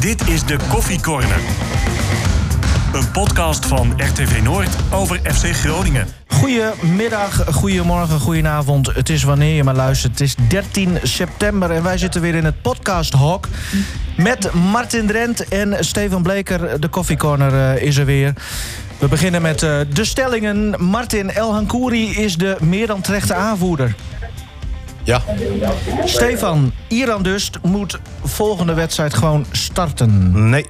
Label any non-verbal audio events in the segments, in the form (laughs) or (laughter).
Dit is de Koffie Corner. Een podcast van RTV Noord over FC Groningen. Goedemiddag, goedemorgen, goedenavond. Het is wanneer je maar luistert. Het is 13 september en wij zitten weer in het podcasthok. Met Martin Drent en Stefan Bleker. De Coffee Corner eh, is er weer. We beginnen met uh, de stellingen. Martin El Hankouri is de meer dan terechte aanvoerder. Ja. Stefan, Iran dus moet volgende wedstrijd gewoon starten. Nee.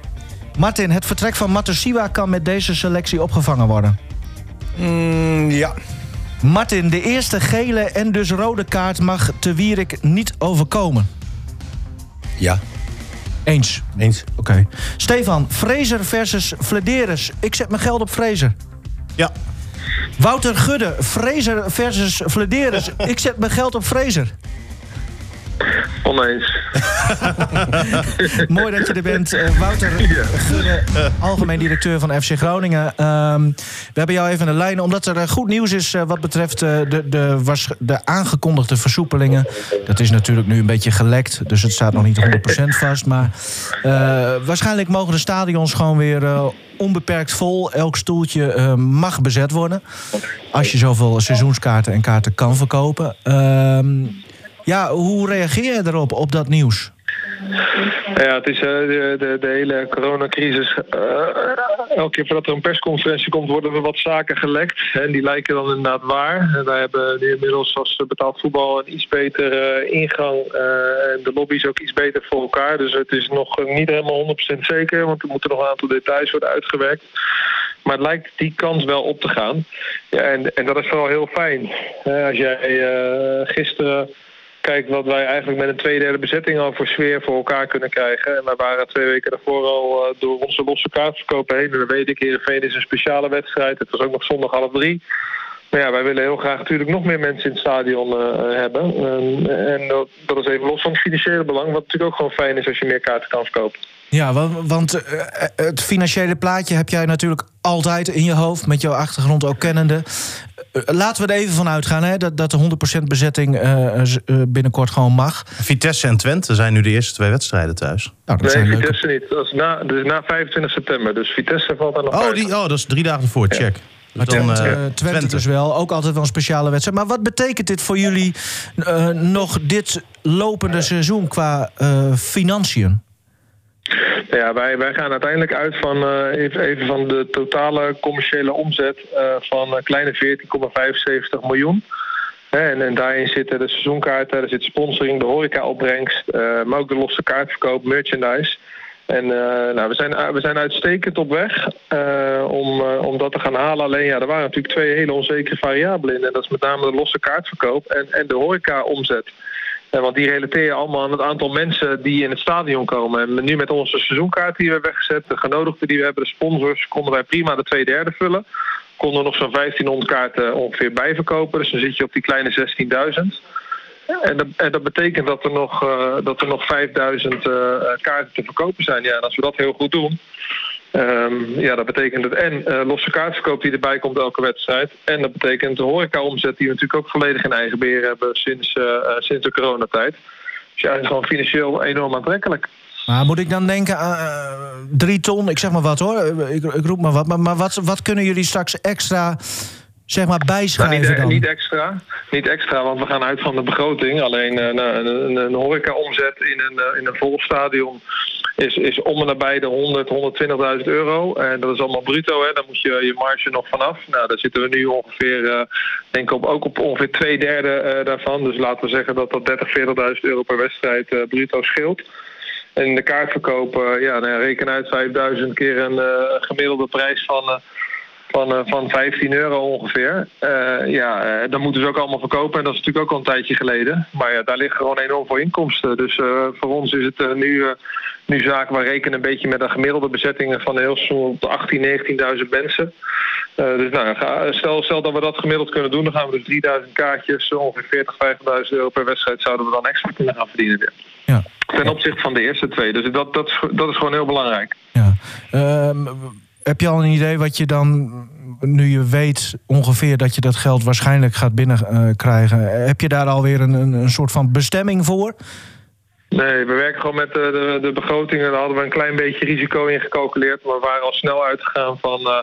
Martin, het vertrek van Matusiwa kan met deze selectie opgevangen worden. Mm, ja. Martin, de eerste gele en dus rode kaart mag Te Wierik niet overkomen. Ja. Eens. Eens. Oké. Stefan, Fraser versus Flederis. Ik zet mijn geld op Fraser. Ja. Wouter Gudde, Fraser versus Flederis. Ik zet mijn geld op Fraser. Oneens. (laughs) Mooi dat je er bent. Uh, Wouter algemeen directeur van FC Groningen. Ehm, we hebben jou even in de lijn, omdat er uh, goed nieuws is uh, wat betreft de, de, was, de aangekondigde versoepelingen. Dat is natuurlijk nu een beetje gelekt, dus het staat nog niet 100% vast. Maar waarschijnlijk mogen de stadions gewoon weer onbeperkt vol. Elk stoeltje mag bezet worden. Als je zoveel seizoenskaarten en kaarten kan verkopen. Ehm, ja, hoe reageer je erop, op dat nieuws? Ja, het is uh, de, de, hele coronacrisis. Uh, elke keer voordat er een persconferentie komt, worden er wat zaken gelekt. En die lijken dan inderdaad waar. En wij hebben nu inmiddels als betaald voetbal een iets betere uh, ingang. en de lobby is ook iets beter voor elkaar. Dus het is nog niet helemaal 100% zeker, want er moeten nog een aantal details worden uitgewerkt. Maar het lijkt die kans wel op te gaan. Ja, en, en dat is vooral heel fijn. als jij gisteren kijk wat wij eigenlijk met een tweederde bezetting al voor sfeer voor elkaar kunnen krijgen. En wij waren twee weken daarvoor al uh, door onze losse kaartverkopen heen. En dan weet ik, Heerenveen is een speciale wedstrijd. Het was ook nog zondag half drie. Maar ja, wij willen heel graag natuurlijk nog meer mensen in het stadion uh, hebben. en dat, dat, is even los van het financiële belang. Wat natuurlijk ook gewoon fijn is als je meer kaarten kan verkopen. Ja, want, want uh, het financiële plaatje heb jij natuurlijk altijd in je hoofd. Met jouw achtergrond ook kennende. Laten we er even van uitgaan hè, dat, dat de 100% bezetting uh, binnenkort gewoon mag. Vitesse en Twente zijn nu de eerste twee wedstrijden thuis. Nou, dat nee, Vitesse leuke... niet. Dat is, na, dat is na 25 september. Dus Vitesse valt daar nog oh, die, oh, dat is drie dagen voor. Check. Ja. Maar dan, Twente, uh, Twente, Twente, dus wel. Ook altijd wel een speciale wedstrijd. Maar wat betekent dit voor jullie uh, nog dit lopende seizoen qua uh, Ja, wij, wij gaan uiteindelijk uit van, uh, even, even, van de totale commerciële omzet uh, van een kleine 14,75 miljoen. En, en, daarin zitten de seizoenkaarten, er zit sponsoring, de horecaopbrengst, uh, maar ook de losse kaartverkoop, merchandise. En nou, we, zijn, we zijn uitstekend op weg om, om dat te gaan halen. Alleen ja, er waren natuurlijk twee hele onzekere variabelen in. En dat is met name de losse kaartverkoop en, en de horecaomzet. Ja, want die relateer je allemaal aan het aantal mensen die in het stadion komen. En nu met onze seizoenkaart die we hebben weggezet, de genodigden die we hebben, de sponsors, konden wij prima de twee derde vullen. Konden nog zo'n 1500 kaarten ongeveer bijverkopen. Dus dan zit je op die kleine 16.000. En dat, en dat, betekent dat er nog, uh, dat er nog 5000 uh, kaarten te verkopen zijn. Ja, en als we dat heel goed doen, Um, ja, dat betekent het en uh, losse kaartverkoop die erbij komt elke wedstrijd. En dat betekent de horeca-omzet die we natuurlijk ook volledig in eigen beheer hebben sinds, uh, sinds de coronatijd. Dus ja, het is gewoon financieel enorm aantrekkelijk. Maar moet ik dan denken aan drie ton, ik zeg maar wat hoor, ik, ik roep maar wat. Maar, maar wat, wat kunnen jullie straks extra zeg maar bijschrijven nou, niet, dan? Niet extra, niet extra, want we gaan uit van de begroting. Alleen uh, een, een, een horeca-omzet in een, in een vol stadion is, is om en nabij de 100, 120.000 euro. En dat is allemaal bruto, hè. daar moet je je marge nog vanaf. Nou, daar zitten we nu ongeveer, uh, denk ik, ook op ongeveer twee derde uh, daarvan. Dus laten we zeggen dat dat 30, 40.000 euro per wedstrijd uh, bruto scheelt. En in de kaartverkoop, ja, nou, reken uit 5000 keer een gemiddelde prijs van van, van 15 euro ongeveer. Uh, ja, uh, dan moeten ze ook allemaal verkopen. En dat is natuurlijk ook al een tijdje geleden. Maar ja, daar liggen gewoon enorm veel inkomsten. Dus voor ons is het nu, nu zaken. We rekenen een beetje met een gemiddelde bezetting van heel soms op 18, 19.000 mensen. dus nou, stel, stel dat we dat gemiddeld kunnen doen, dan gaan we dus 3000 kaartjes, ongeveer 40, 50.000 euro per wedstrijd zouden we dan extra kunnen gaan verdienen weer. Ja. Ten opzichte van de eerste twee. Dus dat, dat, is, dat is gewoon heel belangrijk. Ja. Ehm, heb je al een idee wat je dan, nu je weet ongeveer dat je dat geld waarschijnlijk gaat binnenkrijgen, uh, heb je daar alweer een, een, een soort van bestemming voor? Nee, we werken gewoon met de, de, de begrotingen. Daar hadden we een klein beetje risico in gecalculeerd. Maar we waren al snel uitgegaan van, uh,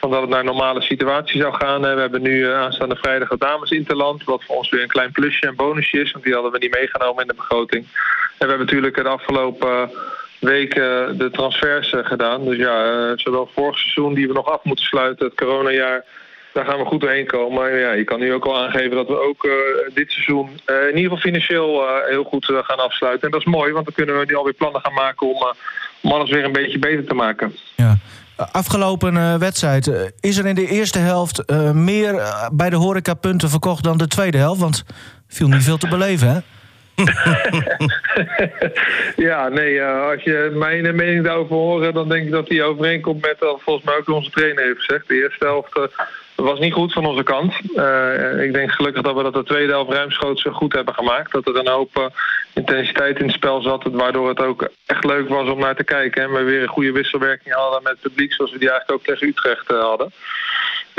van dat het naar een normale situatie zou gaan. We hebben nu aanstaande vrijdag het dames interland. Wat voor ons weer een klein plusje en bonusje is. Want die hadden we niet meegenomen in de begroting. En we hebben natuurlijk het afgelopen weken de transfers gedaan. Dus ja, zowel vorig seizoen die we nog af moeten sluiten, het coronajaar daar gaan we goed doorheen komen. Maar ja, je kan nu ook al aangeven dat we ook dit seizoen in ieder geval financieel heel goed gaan afsluiten. En dat is mooi, want dan kunnen we nu alweer plannen gaan maken om, om alles weer een beetje beter te maken. Ja. Afgelopen wedstrijd, is er in de eerste helft meer bij de horeca punten verkocht dan de tweede helft? Want viel niet veel te beleven, hè? (laughs) ja, nee, als je mijn mening daarover hoort, dan denk ik dat die overeenkomt met wat volgens mij ook onze trainer heeft gezegd. De eerste helft dat was niet goed van onze kant. Uh, ik denk gelukkig dat we dat de tweede helft ruimschoots goed hebben gemaakt. Dat er een hoop intensiteit in het spel zat. Waardoor het ook echt leuk was om naar te kijken. En we weer een goede wisselwerking hadden met het publiek. Zoals we die eigenlijk ook tegen Utrecht hadden.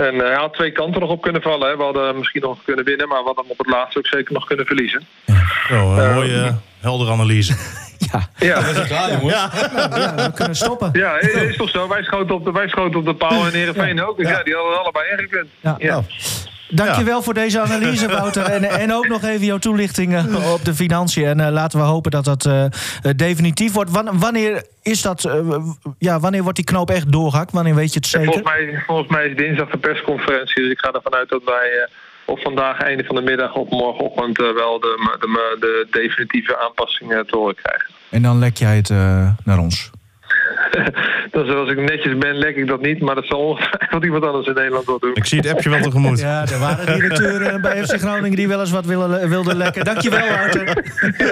En hij had twee kanten nog op kunnen vallen. Hè. We hadden misschien nog kunnen winnen. Maar we hadden hem op het laatste ook zeker nog kunnen verliezen. Oh, een mooie, heldere analyse. (laughs) Ja, ja. we zijn klaar, jongens. Ja. ja, we kunnen stoppen. Ja, is toch zo? Wij schoten op de, wij schoten op de paal en Heerenveen ook. Dus ja. die hadden allebei ingekund. Ja. Ja. Nou. Dankjewel voor deze analyse, (laughs) Wouter. En, en ook nog even jouw toelichting op de financiën. En uh, laten we hopen dat dat uh, definitief wordt. Wanneer is dat? Uh, ja, wanneer wordt die knoop echt doorgehakt? Wanneer weet je het zeker? Volgens mij, volgens mij is dinsdag de persconferentie. Dus ik ga ervan uit dat wij of vandaag einde van de middag of morgenochtend wel de, de, de definitieve aanpassingen te horen krijgen. En dan lek jij het naar ons? (laughs) dus als ik netjes ben, lek ik dat niet. Maar dat zal (laughs) ongetwijfeld iemand anders in Nederland wel doen. Ik zie het appje wel tegemoet. Ja, er waren directeuren bij FC Groningen die wel eens wat willen, wilden lekken. Dankjewel, Wouter.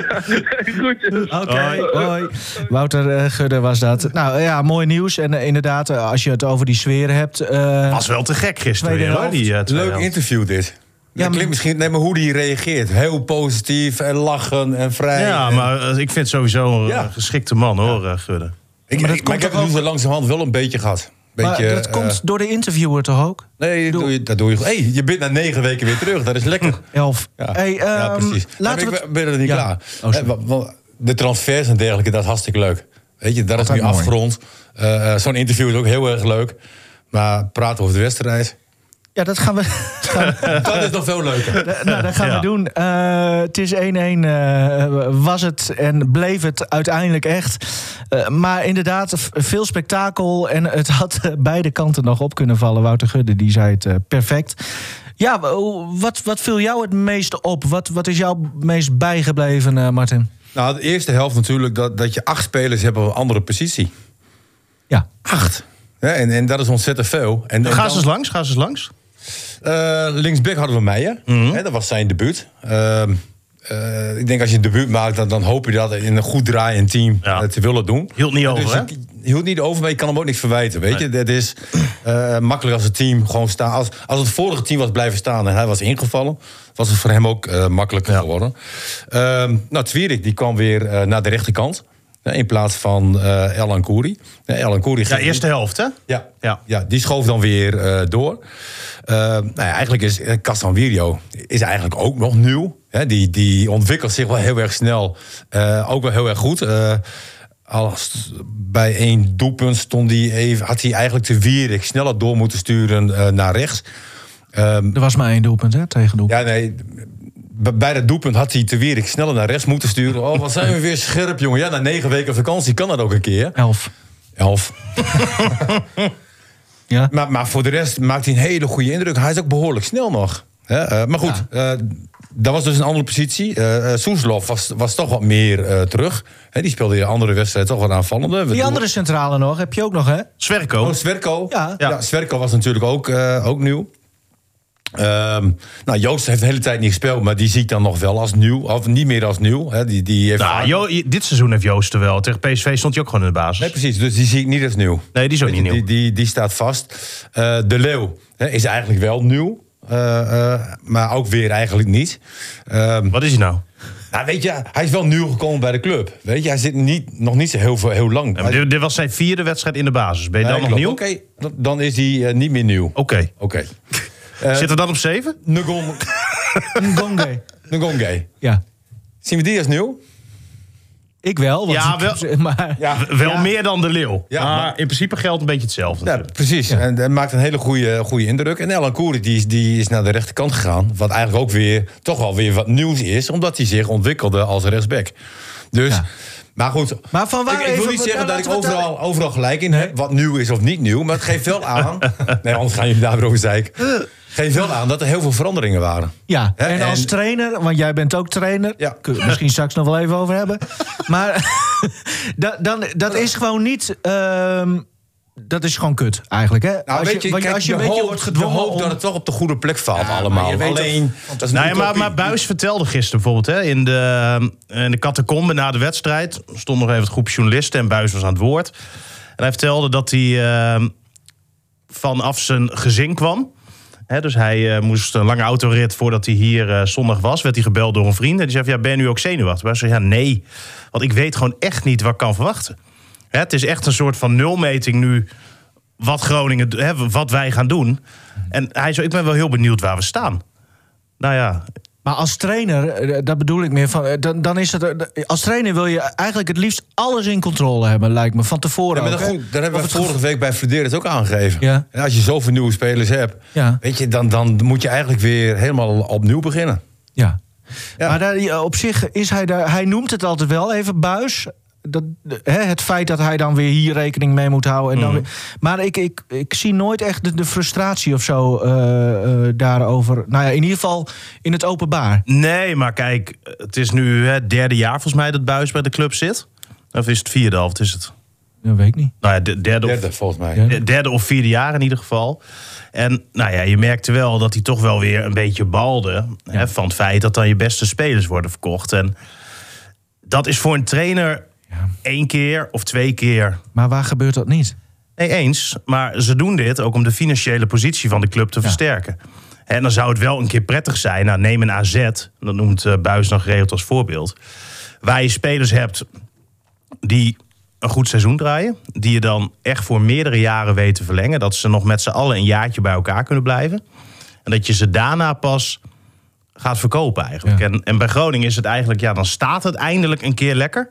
(laughs) Groetjes. Oké, okay, hoi. Wouter uh, Gudde was dat. Nou ja, mooi nieuws. En uh, inderdaad, als je het over die sfeer hebt... Uh, was wel te gek gisteren weer, hoor. Die, Leuk interview dit. Ja, dat klinkt misschien nee, maar hoe die reageert. Heel positief en lachen en vrij. Ja, en... maar ik vind sowieso een ja. geschikte man, hoor, Gudde. Ik, maar, ik, maar ik heb het nu langzamerhand wel een beetje gehad. Beetje, maar dat uh, komt door de interviewer toch ook? Nee, doe je, dat doe je. Hey, je bent na negen weken weer terug. Dat is lekker. Elf. Ja, hey, um, ja precies. Laten we we ben er niet ja. klaar. Oh, de transfers en dergelijke, dat is hartstikke leuk. Weet je, dat Altijd is nu mooi. afgerond. Uh, Zo'n interview is ook heel erg leuk. Maar praten over de wedstrijd. Ja, dat gaan we. (laughs) dat is nog veel leuker. nou, dat gaan ja. we doen. Uh, het is 1-1 uh, was het en bleef het uiteindelijk echt. Uh, maar inderdaad, veel spektakel. En het had (laughs) beide kanten nog op kunnen vallen. Wouter Gudde, die zei het uh, perfect. Ja, wat, wat viel jou het meest op? Wat, wat is jou het meest bijgebleven, uh, Martin? Nou, de eerste helft natuurlijk dat, dat je acht spelers hebt op een andere positie. Ja. Acht. Ja, en, en dat is ontzettend veel. En, ga eens dan, langs, ga eens langs. Uh, linksback hadden we Meijer. Mm -hmm. He, dat was zijn debuut. Uh, uh, ik denk als je een debuut maakt, dan, dan hoop je dat in een goed draaiend team ja. te willen doen. Hield niet over, dus hè? Ik, hield niet over, maar je kan hem ook niks verwijten. Weet nee. je, het is makkelijk als het team gewoon staat. Als, als het vorige team was blijven staan en hij was ingevallen, was het voor hem ook makkelijker ja. geworden. Uh, nou, Twierik die kwam weer naar de rechterkant. In plaats van uh, El Ankouri. El ja, eerste helft, hè? Ja, ja. ja die schoof dan weer uh, door. Uh, nou ja, eigenlijk is Castanvirio is eigenlijk ook nog nieuw. Hè? Die, die ontwikkelt zich wel heel erg snel. Uh, ook wel heel erg goed. Uh, als bij één doelpunt stond hij even, had hij eigenlijk te Wierik sneller door moeten sturen uh, naar rechts. Um, er was maar één doelpunt, hè? Tegen doelpunt. Ja, nee. Bij dat doelpunt had hij te Wierik sneller naar rechts moeten sturen. Oh, wat zijn we weer scherp, jongen. Ja, na negen weken vakantie kan dat ook een keer. Elf. Elf. (laughs) ja. maar, maar voor de rest maakt hij een hele goede indruk. Hij is ook behoorlijk snel nog. Uh, maar goed, ja. uh, dat was dus een andere positie. Uh, Soeslof was, was toch wat meer terug. He, die speelde in andere wedstrijden toch wat aanvallender. Die andere centrale nog, heb je ook nog, hè? Sverko. Oh, Sverko. Ja. ja. Sverko was natuurlijk ook, ook nieuw. Um, nou, Joost heeft de hele tijd niet gespeeld, maar die zie ik dan nog wel als nieuw. Of niet meer als nieuw. Hè. Die, die heeft nou, jo, dit seizoen heeft Joost er wel. Tegen PSV stond hij ook gewoon in de basis. Nee, precies. Dus die zie ik niet als nieuw. Nee, die is ook niet nieuw. Die, die, die staat vast. Uh, de Leeuw hè, is eigenlijk wel nieuw. Uh, uh, maar ook weer eigenlijk niet. Um, Wat is hij nou? Nou, weet je, hij is wel nieuw gekomen bij de club. Weet je, hij zit niet, nog niet zo heel, veel, heel lang. Ja, dit, dit, was zijn vierde wedstrijd in de basis. Ben je dan nog nieuw? Oké, okay, dan is hij niet meer nieuw. Oké. Okay. Okay. Uh, Zit er dan op zeven? Ngonge. Ngonge. Ngonge. Ja. Zien we die als nieuw? Ik wel. Want Ja, ik- wel- (laughs) Maar, Ja, Wel Ja. meer dan de leeuw. Ja, maar, maar- in principe geldt een beetje hetzelfde. Ja, precies. En dat maakt een hele goede, goede indruk. En Elan Koeri die, is- die is naar de rechterkant gegaan. Wat eigenlijk ook weer toch wel weer wat nieuws is. Omdat hij zich ontwikkelde als rechtsback. Dus. Maar goed. Maar van waar ik, ik wil niet zeggen dat ik overal, overal gelijk in heb. Wat nieuw is of niet nieuw. Maar het geeft wel aan. (laughs) nee, anders gaan jullie daar weer over zeiken. Het geeft wel aan dat er heel veel veranderingen waren. Ja, en als en- trainer, want jij bent ook trainer, Ja. kunnen we het misschien straks nog wel even over hebben. (laughs) Maar (laughs) da- dan, dat is gewoon niet. ehm, dat is gewoon kut, eigenlijk. Hè? Nou, als weet je, kijk, als je een je beetje hoopt, wordt gedwongen. je hoopt om- dat het toch op de goede plek valt maar allemaal. je weet Alleen, dat is Nou ja, een maar, maar Buis vertelde gisteren bijvoorbeeld... Hè, in de, in de catacombe na de wedstrijd... stond nog even het groep journalisten en Buis was aan het woord. En hij vertelde dat hij eh, vanaf zijn gezin kwam. Hè, dus hij eh, moest een lange autorit voordat hij hier eh, zondag was. Werd hij gebeld door een vriend. En die zei van, ja, ben je nu ook zenuwachtig? Hij zei, ja, nee. Want ik weet gewoon echt niet wat ik kan verwachten. Hè, het is echt een soort van nulmeting nu... wat Groningen, hè, wat wij gaan doen. En hij zei, ik ben wel heel benieuwd waar we staan. Nou ja, Maar als trainer, eh, dat bedoel ik meer van. eh, Dan, dan is het. eh, Als trainer wil je eigenlijk het liefst alles in controle hebben, lijkt me. Van tevoren. Ja, maar ook, dat, hè? goed, dat hebben we het vorige week bij Flederis ook aangegeven. Ja. En als je zoveel nieuwe spelers hebt, Ja. weet je, dan, dan moet je eigenlijk weer helemaal opnieuw beginnen. Ja. Ja. Maar daar, op zich is hij daar. Hij noemt het altijd wel even buis. Dat, hè, het feit dat hij dan weer hier rekening mee moet houden. En dan Mhm. weer- maar ik, ik, ik zie nooit echt de, de frustratie of zo eh, eh, daarover. Nou ja, in ieder geval in het openbaar. Nee, maar kijk, het is nu het derde jaar volgens mij dat Buis bij de club zit. Of is het vierde al? Wat is het? Dat weet ik niet. Nou ja, de derde, Derde, of, volgens mij. De derde of vierde jaar in ieder geval. En nou ja, je merkte wel dat hij toch wel weer een beetje balde... Hè, van het feit dat dan je beste spelers worden verkocht. En dat is voor een trainer één keer of twee keer Maar waar gebeurt dat niet? Nee, eens. Maar ze doen dit ook om de financiële positie van de club te versterken. En dan zou het wel een keer prettig zijn. Nou, neem een AZ, dat noemt eh, Buis nog geregeld als voorbeeld. Waar je spelers hebt die een goed seizoen draaien. Die je dan echt voor meerdere jaren weet te verlengen. Dat ze nog met z'n allen een jaartje bij elkaar kunnen blijven. En dat je ze daarna pas gaat verkopen eigenlijk. Ja. En, en bij Groningen is het eigenlijk, ja, dan staat het eindelijk een keer lekker.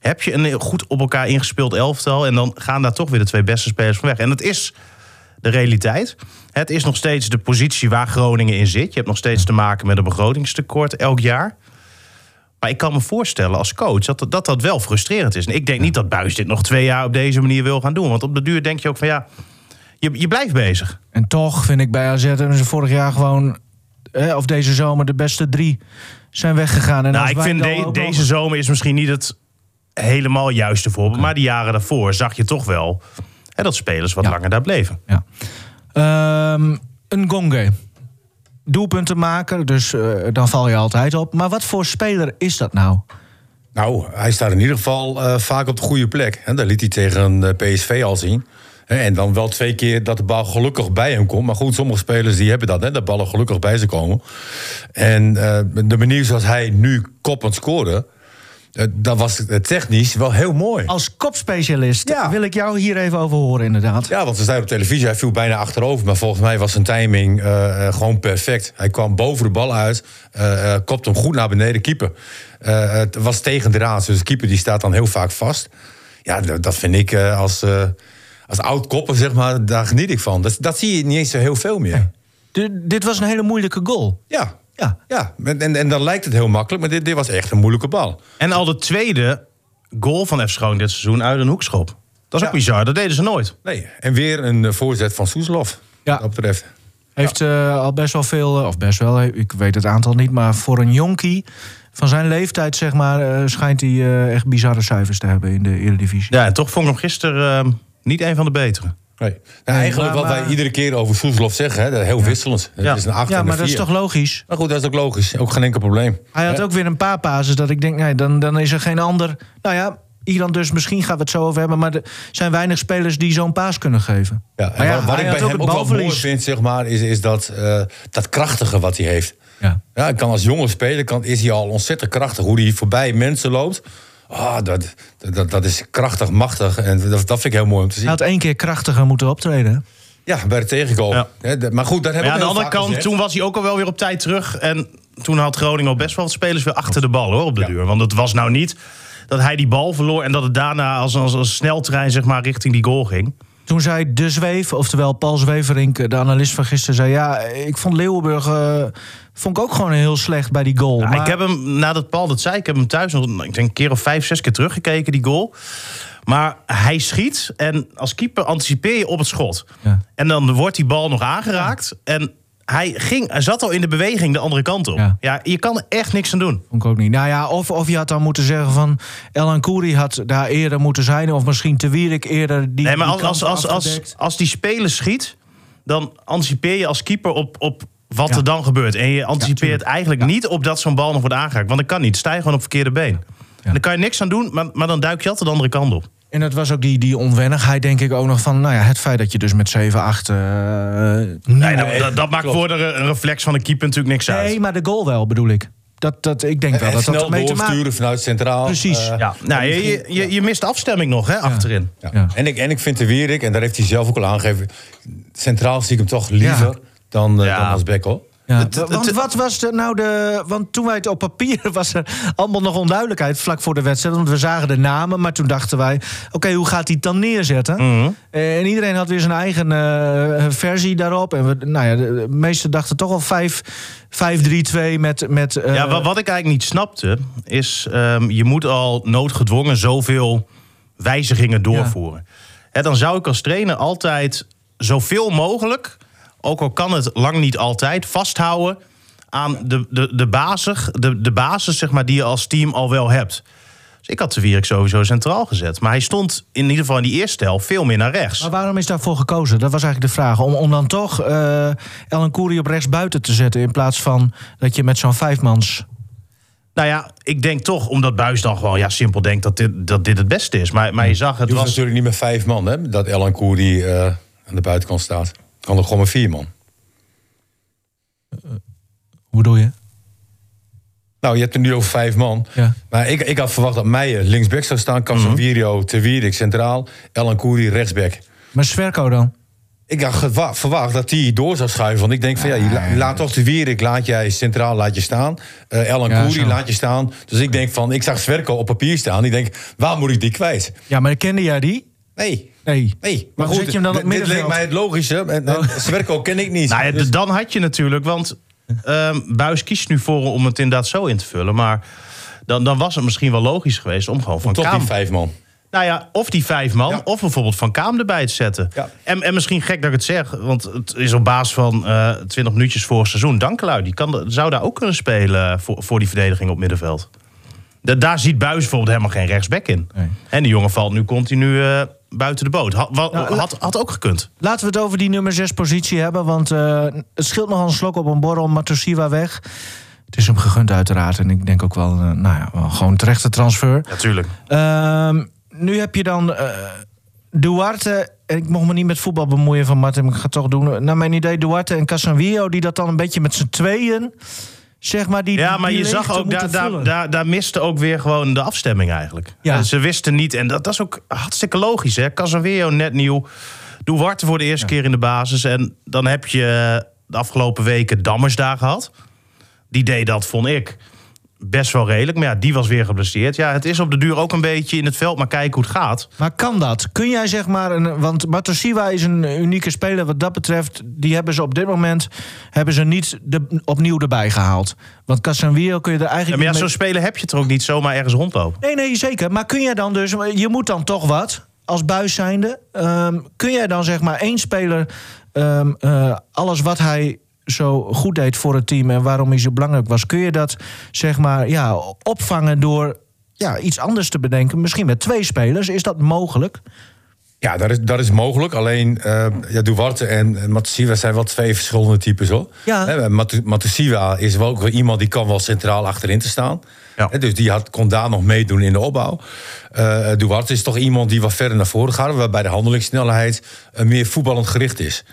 Heb je een goed op elkaar ingespeeld elftal... en dan gaan daar toch weer de twee beste spelers van weg. En het is de realiteit. Het is nog steeds de positie waar Groningen in zit. Je hebt nog steeds te maken met een begrotingstekort elk jaar. Maar ik kan me voorstellen als coach dat dat, dat wel frustrerend is. En ik denk niet dat Buis dit nog twee jaar op deze manier wil gaan doen. Want op de duur denk je ook van ja, je, je blijft bezig. En toch vind ik bij AZ hebben ze vorig jaar gewoon. eh, of deze zomer de beste drie zijn weggegaan. En nou, ik vind de- deze zomer is misschien niet het helemaal juiste voorbeeld. Maar die jaren daarvoor zag je toch wel hè, dat spelers wat Ja. langer daar bleven. Ja. Ehm, een gonge. Doelpunten maken, dus eh, dan val je altijd op. Maar wat voor speler is dat nou? Nou, hij staat in ieder geval eh, vaak op de goede plek. Hè, dat liet hij tegen eh, PSV al zien. Hè, En dan wel twee keer dat de bal gelukkig bij hem komt. Maar goed, sommige spelers die hebben dat, hè, dat ballen gelukkig bij ze komen. En eh, de manier zoals hij nu koppend scoorde... eh, dat was technisch wel heel mooi. Als kopspecialist Ja. wil ik jou hier even over horen, inderdaad. Ja, want ze zeiden op televisie, hij viel bijna achterover. Maar volgens mij was zijn timing eh, eh, gewoon perfect. Hij kwam boven de bal uit, eh, kopte hem goed naar beneden, keeper. Het was tegen de raad, dus de keeper die staat dan heel vaak vast. Ja, dat vind ik als, als oud-kopper, zeg maar, daar geniet ik van. Dat, dat zie je niet eens zo heel veel meer. Dit was een hele moeilijke goal. Ja, Ja. ja. En, en, dan lijkt het heel makkelijk, maar dit, dit was echt een moeilijke bal. En al de tweede goal van F. Schoon dit seizoen uit een hoekschop. Dat is ook bizar, dat deden ze nooit. Nee, en weer een eh, voorzet van Soeslof. Ja. Wat dat betreft. Heeft eh, al best wel veel, eh, of best wel, ik weet het aantal niet, maar voor een jonkie van zijn leeftijd, zeg maar, eh, schijnt hij eh, echt bizarre cijfers te hebben in de Eredivisie. Ja, en toch vond ik hem gisteren niet een van de betere. Nee. Nou, eigenlijk maar- wat wij maar- iedere keer over Soeslof zeggen, hè, dat heel wisselend. Ja. Het is een 8 Ja, maar een dat is 4. toch logisch? Maar goed, dat is ook logisch. Ook geen enkel probleem. Hij had Ja. ook weer een paar pases dat ik denk, nee, dan, dan is er geen ander. Nou ja, Iran dus, misschien gaan we het zo over hebben, maar er zijn weinig spelers die zo'n paas kunnen geven. Ja, en Maar ja, wat, ik bij ook hem ook wel mooi vind, zeg maar, is, is dat, eh, dat krachtige wat hij heeft. Ja. Ja, hij kan als jonge speler kan, is hij al ontzettend krachtig. Hoe hij voorbij mensen loopt. Ah, dat, dat, dat is krachtig, machtig. En dat, dat vind ik heel mooi om te zien. Hij had één keer krachtiger moeten optreden. Ja, bij de tegengoal. Ja. Maar goed, dat heb Maar ik ja, aan de andere kant, gezegd. toen was hij ook al wel weer op tijd terug. En toen had Groningen al best wel wat spelers weer achter de bal hoor, op de Ja. duur. Want het was nou niet dat hij die bal verloor en dat het daarna als, als, als sneltrein zeg maar, richting die goal ging. Toen zei De Zweef, oftewel Paul Zweverink, de analist van gisteren, zei ja, ik vond Leeuwenburg eh, vond ik ook gewoon heel slecht bij die goal. Ja, maar, Ik heb hem, nadat Paul dat zei, ik heb hem thuis nog ik denk een keer of vijf, zes keer teruggekeken, die goal. Maar hij schiet en als keeper anticipeer je op het schot. Ja. En dan wordt die bal nog aangeraakt. En hij, ging, hij zat al in de beweging de andere kant op. Ja. Ja. je kan er echt niks aan doen. Vond ik ook niet. Nou ja, of, of je had dan moeten zeggen van Elan Kouri had daar eerder moeten zijn, of misschien Te Wierik eerder die. Nee, maar als, als, als, als, als die speler schiet, dan anticipeer je als keeper op, op wat Ja. er dan gebeurt. En je anticipeert eigenlijk niet op dat zo'n bal nog wordt aangeraakt. Want dat kan niet. Sta je gewoon op verkeerde been. En dan kan je niks aan doen, maar, maar dan duik je altijd de andere kant op. En het was ook die, die onwennigheid, denk ik ook nog van. Nou ja, het feit dat je dus met 7-8. eh Nee, dat, dat, dat maakt voor de een reflex van de keeper natuurlijk niks uit. Nee, maar de goal wel, bedoel ik. Dat, dat, ik denk wel En dat dat snel ermee te maken doorsturen vanuit centraal. Precies. Eh, Ja, nou, je, je, je, je mist de afstemming nog hè, achterin. ja. Ja. En, ik, en ik vind de Wierik, en daar heeft hij zelf ook al aangegeven... centraal zie ik hem toch liever Ja. dan, eh, Ja. dan als hoor. Ja, Het- het- want wat was de, nou de. Want toen wij het op papier (laughs) was er allemaal nog onduidelijkheid vlak voor de wedstrijd. Want we zagen de namen, maar toen dachten wij: oké, hoe gaat hij het dan neerzetten? Mhm. Eh, En iedereen had weer zijn eigen eh, versie daarop. En we, nou ja, de, meesten dachten toch al 5 5-3-2 met. met eh, Ja, wat, wat ik eigenlijk niet snapte, is ehm, je moet al noodgedwongen zoveel wijzigingen doorvoeren. Hè, dan zou ik als trainer altijd zoveel mogelijk, ook al kan het lang niet altijd, vasthouden aan de, de, de, basis, de, de basis zeg maar, die je als team al wel hebt. Dus ik had de Wierik sowieso centraal gezet. Maar hij stond in ieder geval in die eerste helft veel meer naar rechts. Maar waarom is daarvoor gekozen? Dat was eigenlijk de vraag. Om, om dan toch eh Ellen Koeri op rechts buiten te zetten. In plaats van dat je met zo'n vijfmans. Nou ja, ik denk toch, omdat Buis dan gewoon ja, simpel denkt dat dit, dat dit het beste is. Maar, maar je zag, het Het was natuurlijk niet met vijf man, hè, dat Elan Koeri eh aan de buitenkant staat. Kan er gewoon met vier man. Hoe doe je? Nou, je hebt het nu over vijf man. Ja. Maar ik, ik had verwacht dat Meijer linksback zou staan. Casemiro, Te Wierik centraal. Elan Koeri rechtsback. Maar Sverko dan? Ik had verwacht dat hij door zou schuiven. Want ik denk van ja, la- laat toch de Wierik, laat jij centraal, laat je staan. Eh Elan Ja, Koeri laat je staan. Dus ik denk van, ik zag Sverko op papier staan. Ik denk, waar moet ik die kwijt? Ja, maar kende jij die? Nee, Nee. nee. Maar zet je hem dan op dit- dit leek middenveld? mij het logische. En, en Sverko ken ik niet. Nou ja, Dus- dan had je natuurlijk, want ehm Buis kiest nu voor om het inderdaad zo in te vullen. Maar dan, dan was het misschien wel logisch geweest om gewoon van toch Kaam... die vijf man. Nou ja, of die vijf man, Ja. of bijvoorbeeld van Kaam erbij te zetten. Ja. En, en misschien gek dat ik het zeg, want het is op basis van eh 20 minuutjes voor het seizoen. Dankelui, die kan, zou daar ook kunnen spelen voor, voor die verdediging op middenveld. Da- daar ziet Buis bijvoorbeeld helemaal geen rechtsback in. Nee. En die jongen valt nu continu eh, buiten de boot. Had, Nou, had, had ook gekund. Laten we het over die nummer 6 positie hebben. Want eh, het scheelt nog een slok op een borrel. Matosiwa weg. Het is hem gegund uiteraard. En ik denk ook wel, eh, nou ja, wel gewoon terechte transfer. Natuurlijk. Ehm, nu heb je dan eh, Duarte. En ik mocht me niet met voetbal bemoeien van Martin, maar ik ga het toch doen. Naar mijn idee Duarte en Casanvio, die dat dan een beetje met z'n tweeën, zeg maar, die Ja, maar die je zag ook, daar, daar, daar, daar miste ook weer gewoon de afstemming eigenlijk. Ja. Ze wisten niet, en dat, dat is ook hartstikke logisch, hè. Casemiro net nieuw. Duarte voor de eerste keer in de basis. En dan heb je de afgelopen weken Dammers daar gehad. Die deed dat, vond ik, best wel redelijk. Maar ja, die was weer geblesseerd. Ja, het is op de duur ook een beetje in het veld, maar kijken hoe het gaat. Maar kan dat? Kun jij zeg maar, een, want Matosiwa is een unieke speler wat dat betreft. Die hebben ze op dit moment hebben ze niet de, opnieuw erbij gehaald. Want Casanvio kun je er Ja, eigenlijk maar ja, zo'n speler heb je er ook niet zomaar ergens rondlopen. Nee, nee, zeker. Maar kun jij dan dus, je moet dan toch wat als buis zijnde. Ehm, kun jij dan zeg maar één speler ehm, eh, alles wat hij zo goed deed voor het team en waarom hij zo belangrijk was, kun je dat zeg maar ja opvangen door ja, iets anders te bedenken? Misschien met twee spelers, is dat mogelijk? Ja, dat is, dat is mogelijk. Alleen eh ja, Duarte en Matosiwa zijn wel twee verschillende types hoor. Ja. Hè, Matu- Matosiwa is wel ook wel iemand die kan wel centraal achterin te staan. Ja. Hè, dus die had, kon daar nog meedoen in de opbouw. Eh Duarte is toch iemand die wat verder naar voren gaat, waarbij de handelingssnelheid eh, meer voetballend gericht is.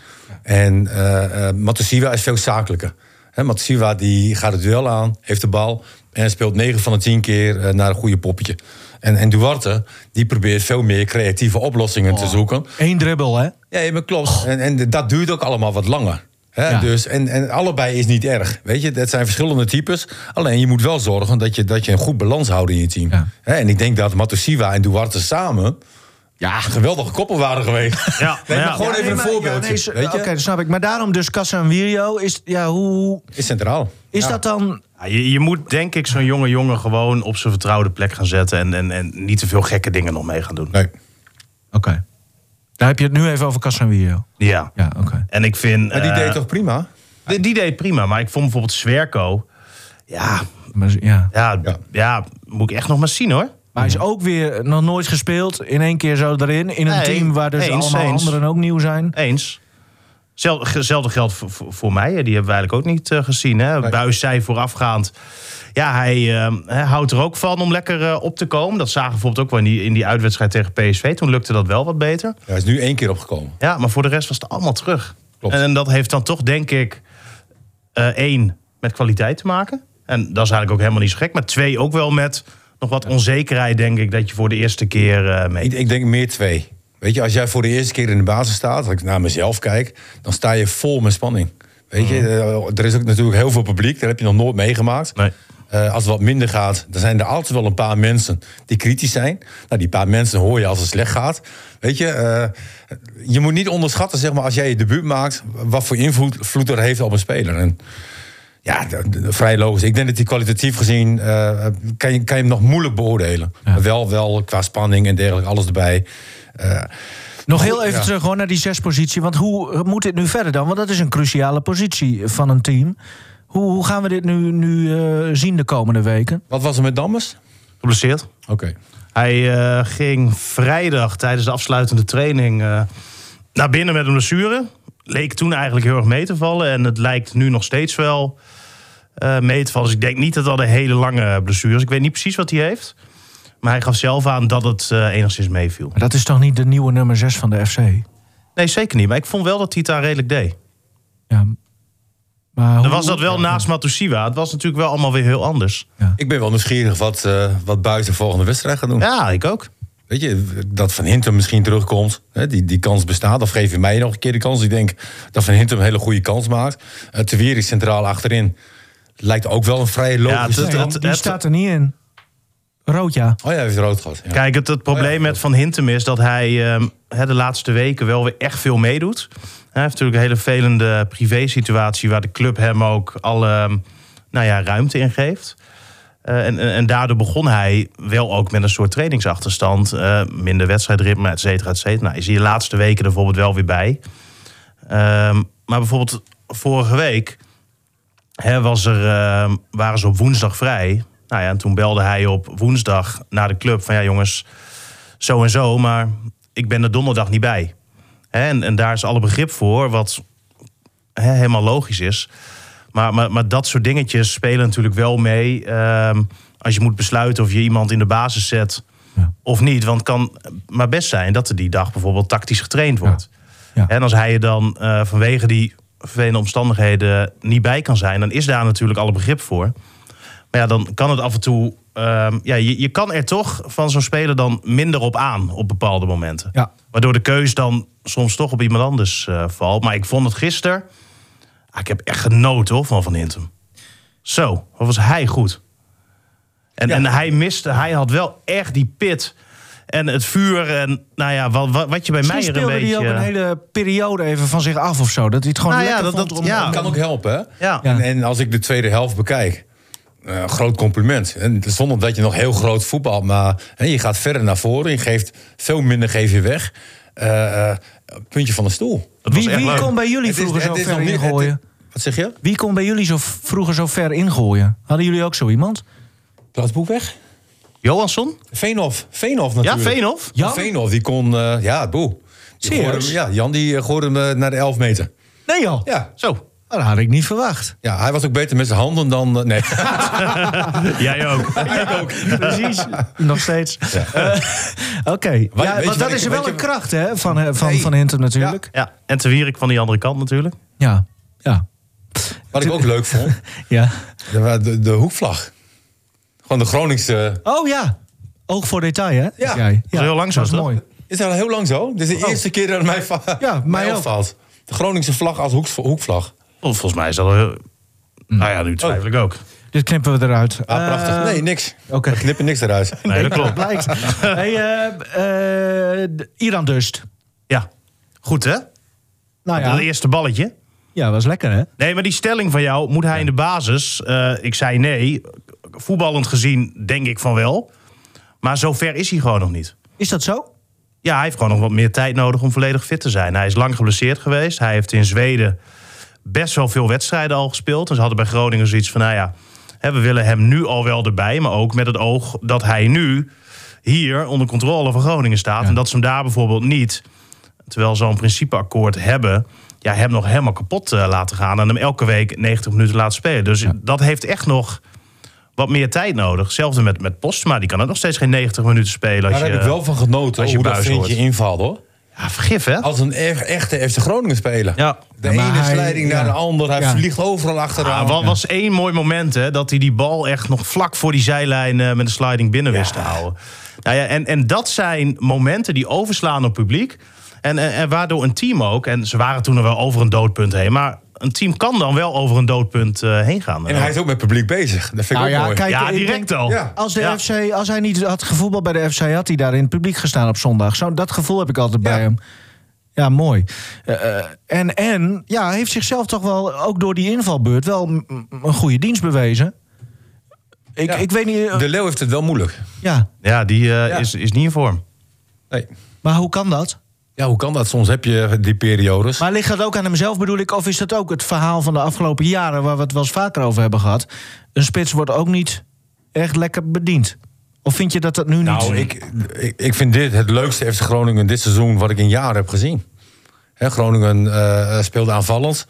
En eh eh Matosiwa is veel zakelijker. Matosiwa die gaat het duel aan, heeft de bal en speelt 9 van de 10 keer eh, naar een goede poppetje. En, en Duarte die probeert veel meer creatieve oplossingen te zoeken. Eén dribbel, hè? Ja, maar klopt. En, en dat duurt ook allemaal wat langer. Ja. dus, en, en allebei is niet erg. Weet je, het zijn verschillende types. Alleen je moet wel zorgen dat je, dat je een goed balans houdt in je team. Ja. En ik denk dat Matosiwa en Duarte samen Ja, geweldige koppel waren geweest. Ja, Nee, maar ja. gewoon even een ja, nee, je? Oké, dat snap ik. Maar daarom dus Casemiro, is, ja, hoe Is centraal. is Ja. dat dan... Ja, je, je moet denk ik zo'n jonge jongen gewoon op zijn vertrouwde plek gaan zetten. En, en, en niet te veel gekke dingen nog mee gaan doen. Nee. Oké. Daar heb je het nu even over Casemiro. Ja. Ja, oké. En ik vind. Maar die eh, deed toch prima? Die, die deed prima, maar ik vond bijvoorbeeld Zwerko. Ja, Maar Ja. ja, Ja. ja. moet ik echt nog maar zien hoor. Maar hij is ook weer nog nooit gespeeld. In één keer zo erin. In een Nee, team waar dus eens, allemaal eens. anderen ook nieuw zijn. Eens. Zel- Hetzelfde geldt voor, voor, voor mij. hè. Die hebben we eigenlijk ook niet eh, gezien. Hè? Nee. Buis zei voorafgaand. Ja, hij, eh, hij houdt er ook van om lekker eh, op te komen. Dat zagen we bijvoorbeeld ook wel in die, in die uitwedstrijd tegen PSV. Toen lukte dat wel wat beter. Ja, hij is nu één keer opgekomen. Ja, maar voor de rest was het allemaal terug. Klopt. En, dat heeft dan toch, denk ik, eh, één, met kwaliteit te maken. En dat is eigenlijk ook helemaal niet zo gek. Maar twee, ook wel met nog wat onzekerheid, denk ik, dat je voor de eerste keer eh mee. Ik, ik denk meer twee. Weet je, als jij voor de eerste keer in de basis staat, als ik naar mezelf kijk, dan sta je vol met spanning. Weet je, eh, er is ook natuurlijk heel veel publiek, dat heb je nog nooit meegemaakt. Nee. Eh, als het wat minder gaat, dan zijn er altijd wel een paar mensen die kritisch zijn. Nou, die paar mensen hoor je als het slecht gaat. Weet je, je moet niet onderschatten, zeg maar, als jij je debuut maakt, wat voor invloed invloed dat heeft op een speler. En ja, vrij logisch. Ik denk dat hij kwalitatief gezien, eh, kan, je, kan je hem nog moeilijk beoordelen. Wel, wel qua spanning en dergelijke, alles erbij. Eh, Nog heel even Ja. terug hoor, naar die zespositie. Want hoe moet dit nu verder dan? Want dat is een cruciale positie van een team. Hoe, hoe gaan we dit nu, nu eh, zien de komende weken? wat was er met Dammers? Geblesseerd. Oké. Hij eh, ging vrijdag tijdens de afsluitende training eh, naar binnen met een blessure. Leek toen eigenlijk heel erg mee te vallen. En het lijkt nu nog steeds wel eh, mee te vallen. Dus ik denk niet dat dat een hele lange blessure is. Ik weet niet precies wat hij heeft. Maar hij gaf zelf aan dat het eh, enigszins meeviel. Maar dat is toch niet de nieuwe nummer 6 van de FC? Nee, zeker niet. Maar ik vond wel dat hij het daar redelijk deed. Ja. Maar Dan was dat wel naast Matusiwa. Het was natuurlijk wel allemaal weer heel anders. Ik ben wel nieuwsgierig wat, eh wat Buis de volgende wedstrijd gaat doen. Ja, ik ook. Weet je, dat Van Hintem misschien terugkomt. Hè, die, die kans bestaat. Of geef je mij nog een keer de kans. Ik denk dat Van Hintem een hele goede kans maakt. Uh, Tewier is centraal achterin. Lijkt ook wel een vrij logische... het- Nee, het- die staat er niet in. Rood, ja. Oh ja, hij heeft rood gehad. Ja. Kijk, het, het probleem Oh ja. met Van Hintem is dat hij ehm, hè, de laatste weken wel weer echt veel meedoet. Hij heeft natuurlijk een hele velende privé-situatie waar de club hem ook alle ehm, nou ja, ruimte in geeft. Eh, en, en, en daardoor begon hij wel ook met een soort trainingsachterstand. eh, minder wedstrijdritme, et cetera, et cetera. Nou, is hij de laatste weken er bijvoorbeeld wel weer bij. Ehm, maar bijvoorbeeld vorige week hè, was er, ehm, waren ze op woensdag vrij. Nou ja, en toen belde hij op woensdag naar de club van ja jongens, zo en zo, maar ik ben er donderdag niet bij. Hè, en, en daar is alle begrip voor, wat hè, helemaal logisch is. Maar, maar, maar dat soort dingetjes spelen natuurlijk wel mee. ehm, als je moet besluiten of je iemand in de basis zet Ja. of niet. Want het kan maar best zijn dat er die dag bijvoorbeeld tactisch getraind wordt. Ja. En als hij er dan eh, vanwege die vervelende omstandigheden niet bij kan zijn, dan is daar natuurlijk alle begrip voor. Maar ja, dan kan het af en toe. ehm, ja, je, je kan er toch van zo'n speler dan minder op aan op bepaalde momenten. Ja. Waardoor de keus dan soms toch op iemand anders eh, valt. Maar ik vond het gisteren. ah, ik heb echt genoten hoor, van Van Hintem. Zo, wat was hij goed. En, Ja. en hij miste, hij had wel echt die pit. En het vuur en nou ja, wat, wat, wat je bij mij er een speelde beetje... hij ook een hele periode even van zich af of zo. Dat hij het gewoon Nou ja, lekker dat- vond dat- om- ja. om- kan ook helpen, hè? Ja. En, en als ik de tweede helft bekijk, eh, groot compliment. En zonder dat je nog heel groot voetbalt, maar hè, je gaat verder naar voren. Je geeft veel minder geef je weg. Eh, eh, puntje van de stoel. Wie, kon bij jullie Het vroeger zo ver nog niet- het- ingooien? Wat zeg je? Wie kon bij jullie zo vroeger zo ver ingooien? Hadden jullie ook zo iemand? Klaas Boekweg? Johansson? Veenhof. Veenhof Ja, natuurlijk. Veenhof? Jan? Veenhof, die kon... eh, ja, boe. Hem- ja, Jan die eh, gooide hem eh, naar de 11 meter. Nee joh, Ja. Zo, dat had ik niet verwacht. ja, hij was ook beter met zijn handen dan... nee. (laughs) jij ook. ik ook. (laughs) Precies, nog steeds. Oké, ja, want dat is wel een je- kracht hè, van, van, Nee. van Hintem natuurlijk. Ja, en Te Wierik van die andere kant natuurlijk. Ja, ja, Wat ik ook leuk vond, (laughs) ja. de, de, de hoekvlag. Gewoon de Groningse... Oh ja, oog voor detail hè? Ja. Jij. is heel lang zo, dat is mooi. Is dat al heel lang zo? Dit is de eerste keer dat (laughs) mij, Ja, mij ook. opvalt. De Groningse vlag als hoeks- hoekvlag. Of volgens mij is dat... er- Nou ja, nu twijfel ik ook. Dit knippen we eruit. Ah, prachtig. Eh, Nee, niks. Oké. We knippen niks eruit. (laughs) Nee, dat klopt. (laughs) Blijkt. hey, eh, eh, Iran Dust. Ja, goed hè? Nou Dat ja, eerste balletje. ja, was lekker hè? Nee, maar die stelling van jou, moet hij in de basis? Eh, ik zei nee. Voetballend gezien denk ik van wel. Maar zover is hij gewoon nog niet. Is dat zo? Ja, hij heeft gewoon nog wat meer tijd nodig om volledig fit te zijn. Hij is lang geblesseerd geweest. Hij heeft in Zweden best wel veel wedstrijden al gespeeld. En ze hadden bij Groningen zoiets van, nou ja... Hè, we willen hem nu al wel erbij, maar ook met het oog dat hij nu hier onder controle van Groningen staat. En dat ze hem daar bijvoorbeeld niet, terwijl ze al een principeakkoord hebben, ja, hem nog helemaal kapot eh, laten gaan en hem elke week 90 minuten laten spelen. Dus dat heeft echt nog wat meer tijd nodig. Hetzelfde met, met Postma, die kan ook nog steeds geen 90 minuten spelen. Als Daar je, heb ik wel van genoten als je hoe dat buis hoort. invalt hoor. Ja, vergif hè? Als een e- echte FC Groningen speler. Ja. De Ja, ene ja. naar de ander. Hij Ja. vliegt overal achteraan. Ja, wat was één mooi moment, hè? Dat hij die bal echt nog vlak voor die zijlijn eh, met een sliding binnen wist te houden. Nou ja, en, en dat zijn momenten die overslaan op publiek. En, en, en waardoor een team ook, en ze waren toen er wel over een doodpunt heen, maar een team kan dan wel over een doodpunt eh, heen gaan. En hij is ook met publiek bezig. Dat vind ik Nou ook ja, mooi. kijk, ja, direct denk- al. Ja. Als, de Ja. FC, als hij niet had gevoetbald bij de FC, had hij daar in het publiek gestaan op zondag. Zo, dat gevoel heb ik altijd bij hem. Ja, mooi. Eh, eh, en, en ja, hij heeft zichzelf toch wel, ook door die invalbeurt, wel een goede dienst bewezen. Ik, Ja. ik weet niet. eh, De Leeuw heeft het wel moeilijk. ja, Ja, die eh, Ja. Is, is niet in vorm. Nee. maar hoe kan dat? Ja, hoe kan dat? Soms heb je die periodes. Maar ligt dat ook aan hemzelf, bedoel ik? Of is dat ook het verhaal van de afgelopen jaren... waar we het wel eens vaker over hebben gehad? Een spits wordt ook niet echt lekker bediend. Of vind je dat dat nu Nou, niet... ik, ik, ik vind dit het leukste FC Groningen dit seizoen wat ik in jaren heb gezien. Groningen eh, speelde aanvallend.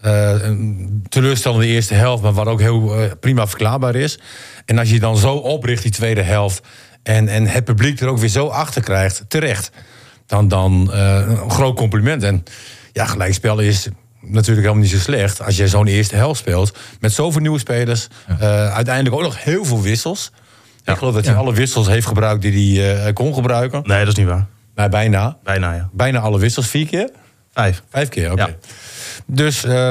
Eh, een teleurstellende eerste helft, maar wat ook heel prima verklaarbaar is. En als je dan zo opricht die tweede helft... en, en het publiek er ook weer zo achter krijgt, terecht... dan, dan eh, een groot compliment. En ja, gelijkspel is natuurlijk helemaal niet zo slecht... als je zo'n eerste helft speelt met zoveel nieuwe spelers. eh, uiteindelijk ook nog heel veel wissels... Ik geloof dat hij alle wissels heeft gebruikt die hij eh, kon gebruiken. Nee, dat is niet waar. Maar bijna. Bijna, ja. Bijna alle wissels. Vier keer? Vijf. Vijf keer, oké. Dus, eh,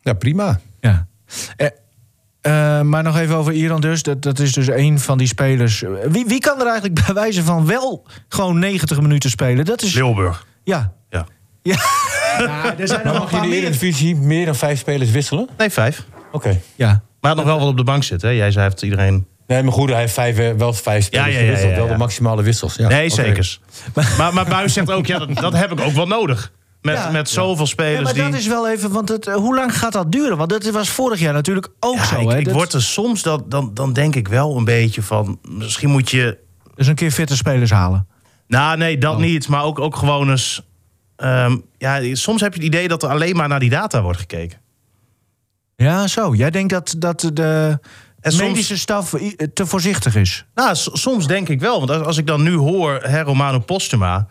ja, prima. Ja. Eh, eh, maar nog even over Iran dus. Dat, dat is dus een van die spelers. Eh, Wie, wie kan er eigenlijk (laughs) bij wijze van wel gewoon 90 minuten spelen? Dat is... Leeuwburg. Ja. Ja. ja. Ja, (laughs) er zijn nog een mag je in de meer. Eredivisie meer dan vijf spelers wisselen? Nee, vijf. Oké. Ja. Maar hij had nog wel wat op de bank zitten. Hè? Jij zei heeft iedereen... Nee, maar goed, hij heeft vijf, eh, wel vijf spelers Ja, ja, ja, gewisseld. ja, ja. Wel de maximale wissels. Ja. Nee, zeker. (laughs) Maar, maar Buis zegt ook, ja, dat, dat heb ik ook wel nodig. Met, Ja. met zoveel Ja, spelers maar die... dat is wel even, want het, hoe lang gaat dat duren? Want dat was vorig jaar natuurlijk ook Ja, zo. ik, hè? ik Dat- word er soms, dat, dan, dan denk ik wel een beetje van... Misschien moet je... Dus een keer fitte spelers halen. Nou, nee, Oh. dat niet. Maar ook, ook gewoon eens... ehm, ja, soms heb je het idee dat er alleen maar naar die data wordt gekeken. Ja, zo. Jij denkt dat, dat de En medische staf i- te voorzichtig is? Nou, soms denk ik wel. Want als, ik dan nu hoor, hè, Romano Postuma...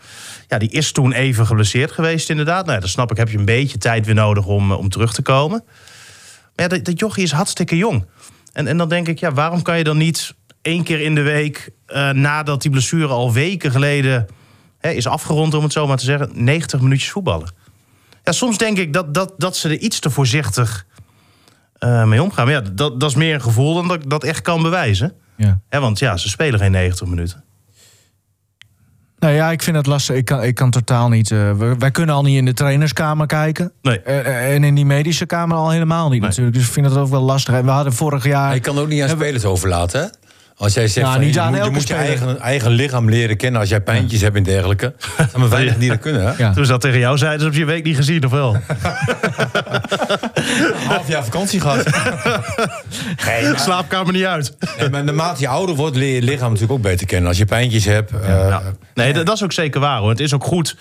Ja, die is toen even geblesseerd geweest inderdaad. Nou, ja, dan snap ik, heb je een beetje tijd weer nodig om, eh, om terug te komen. Maar ja, dat, dat jochie is hartstikke jong. En, en dan denk ik, ja, waarom kan je dan niet één keer in de week... eh, nadat die blessure al weken geleden hè, is afgerond, om het zo maar te zeggen... 90 minuutjes voetballen. Ja, soms denk ik dat, dat, dat ze er iets te voorzichtig eh, mee omgaan. Maar ja, dat, dat is meer een gevoel dan dat ik dat echt kan bewijzen. Ja. Hè, want ja, ze spelen geen 90 minuten. Nou ja, ik vind het lastig. Ik kan, ik kan totaal niet. eh, we- wij kunnen al niet in de trainerskamer kijken. Nee. Eh, en in die medische kamer al helemaal niet Nee. natuurlijk. Dus ik vind het ook wel lastig. En we hadden vorig jaar. Je kan ook niet aan spelers overlaten, hè? Als jij zegt, Nou, van, niet je aan moet je, moet je eigen, eigen lichaam leren kennen als jij pijntjes hebt en dergelijke. Dat zijn maar weinig die dat kunnen, hè? Ja. Toen ze dat tegen jou zeiden, ze op je week niet gezien, of wel? (laughs) Half jaar vakantie gehad. (laughs) nee, maar- Slaapkamer niet uit. nee, maar naarmate je ouder wordt, leer je lichaam natuurlijk ook beter kennen. Als je pijntjes hebt. eh. Nee, dat, dat is ook zeker waar hoor. Het is ook goed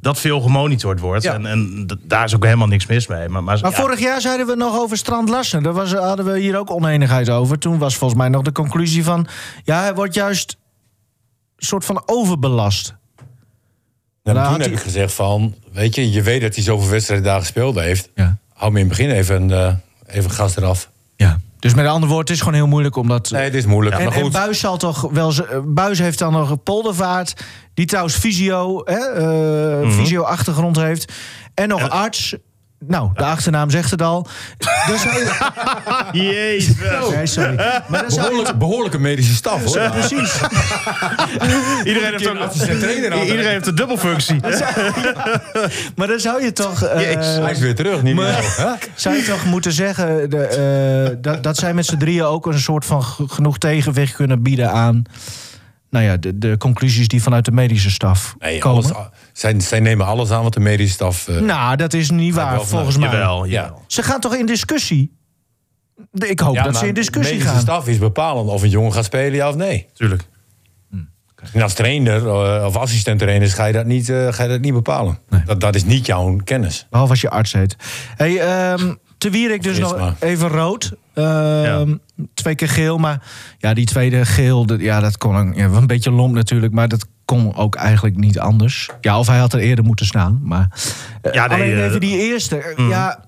dat veel gemonitord wordt. Ja. En, en daar is ook helemaal niks mis mee. Maar, maar, Maar ja, vorig jaar zeiden we nog over Strand Larsen. Daar was, hadden we hier ook oneenigheid over. Toen was volgens mij nog de conclusie van... ja, hij wordt juist een soort van overbelast. Nou, Daar toen heb hij- ik gezegd van, weet je, je weet dat hij zoveel wedstrijden daar gespeeld heeft. Ja. Hou me in het begin even, eh, even gas eraf. ja. Dus met andere woorden, het is gewoon heel moeilijk omdat... Nee, het is moeilijk. En, maar en goed, Buis zal toch wel. eh, Buis heeft dan nog een poldervaart. Die trouwens fysio, hè, eh, Mhm. fysio-achtergrond heeft. En nog arts. Nou, de achternaam zegt het al. Zou je, (laughs) Jezus. nee, sorry. Maar dan zou je, Behoorlijk, behoorlijke medische staf, hoor. Ja, precies. (laughs) Iedereen heeft, Een assistent trainer aan. iedereen heeft een dubbelfunctie. (laughs) Maar dan zou je toch... eh. Hij is weer terug, niet meer. Hè? Zou je toch moeten zeggen de, eh, dat, dat zij met z'n drieën ook een soort van g- genoeg tegenwicht kunnen bieden aan nou ja, de, de conclusies die vanuit de medische staf Nee, komen? alles, zij, zij nemen alles aan wat de medische staf... eh, Nou, dat is niet waar, volgens mij. Jawel, Ja. jawel. Ze gaan toch in discussie? Ik hoop ja, dat ze in discussie medische gaan. staf is bepalend of een jongen gaat spelen, ja of nee. Tuurlijk. En als trainer eh, of assistent trainer ga je dat niet, eh, ga je dat niet bepalen. Dat, dat is niet jouw kennis. Behalve als je arts heet. Hey, ehm te Wierik dus nog maar. even rood. Ehm, Twee keer geel, maar ja, die tweede geel, dat, ja, dat kon een, ja, een beetje lomp natuurlijk, maar dat kon ook eigenlijk niet anders. Ja, of hij had er eerder moeten staan, maar eh, Ja, nee, alleen eh, even die eerste. eh, Ja,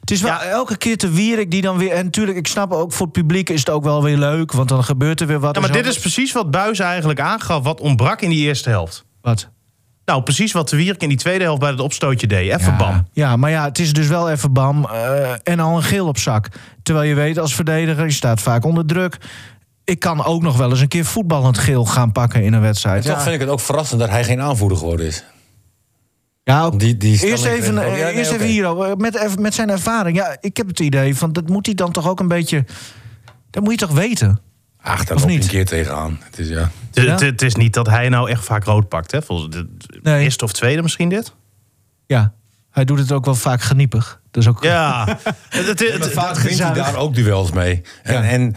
het is wel elke keer te Wierik die dan weer en natuurlijk, ik snap ook voor het publiek is het ook wel weer leuk, want dan gebeurt er weer wat. Ja, maar dit is precies wat Buis eigenlijk aangaf. Wat ontbrak in die eerste helft. wat. Nou, precies wat de Wierk in die tweede helft bij het opstootje deed. Even ja, bam. Ja, maar ja, het is dus wel even bam eh, en al een geel op zak. Terwijl je weet, als verdediger, je staat vaak onder druk. Ik kan ook nog wel eens een keer voetballend geel gaan pakken in een wedstrijd. En toch Ja, vind ik het ook verrassend dat hij geen aanvoerder geworden is. ja ook- Die, die eerst even, eh, Ja, nee, eerst even hier, oh, met, met zijn ervaring. Ja, ik heb het idee van dat moet hij dan toch ook een beetje. Dat moet je toch weten? Ach, daar Of loop je niet? een keer tegenaan. Het is, ja. Het, Ja? het- het is niet dat hij nou echt vaak rood pakt. Hè? Volgens de, Nee. eerste of tweede misschien dit. Ja, hij doet het ook wel vaak geniepig. Dat is ook. Ja. (laughs) het, het, vaak wint hij daar ook duels mee. En, Ja. en eh, eh,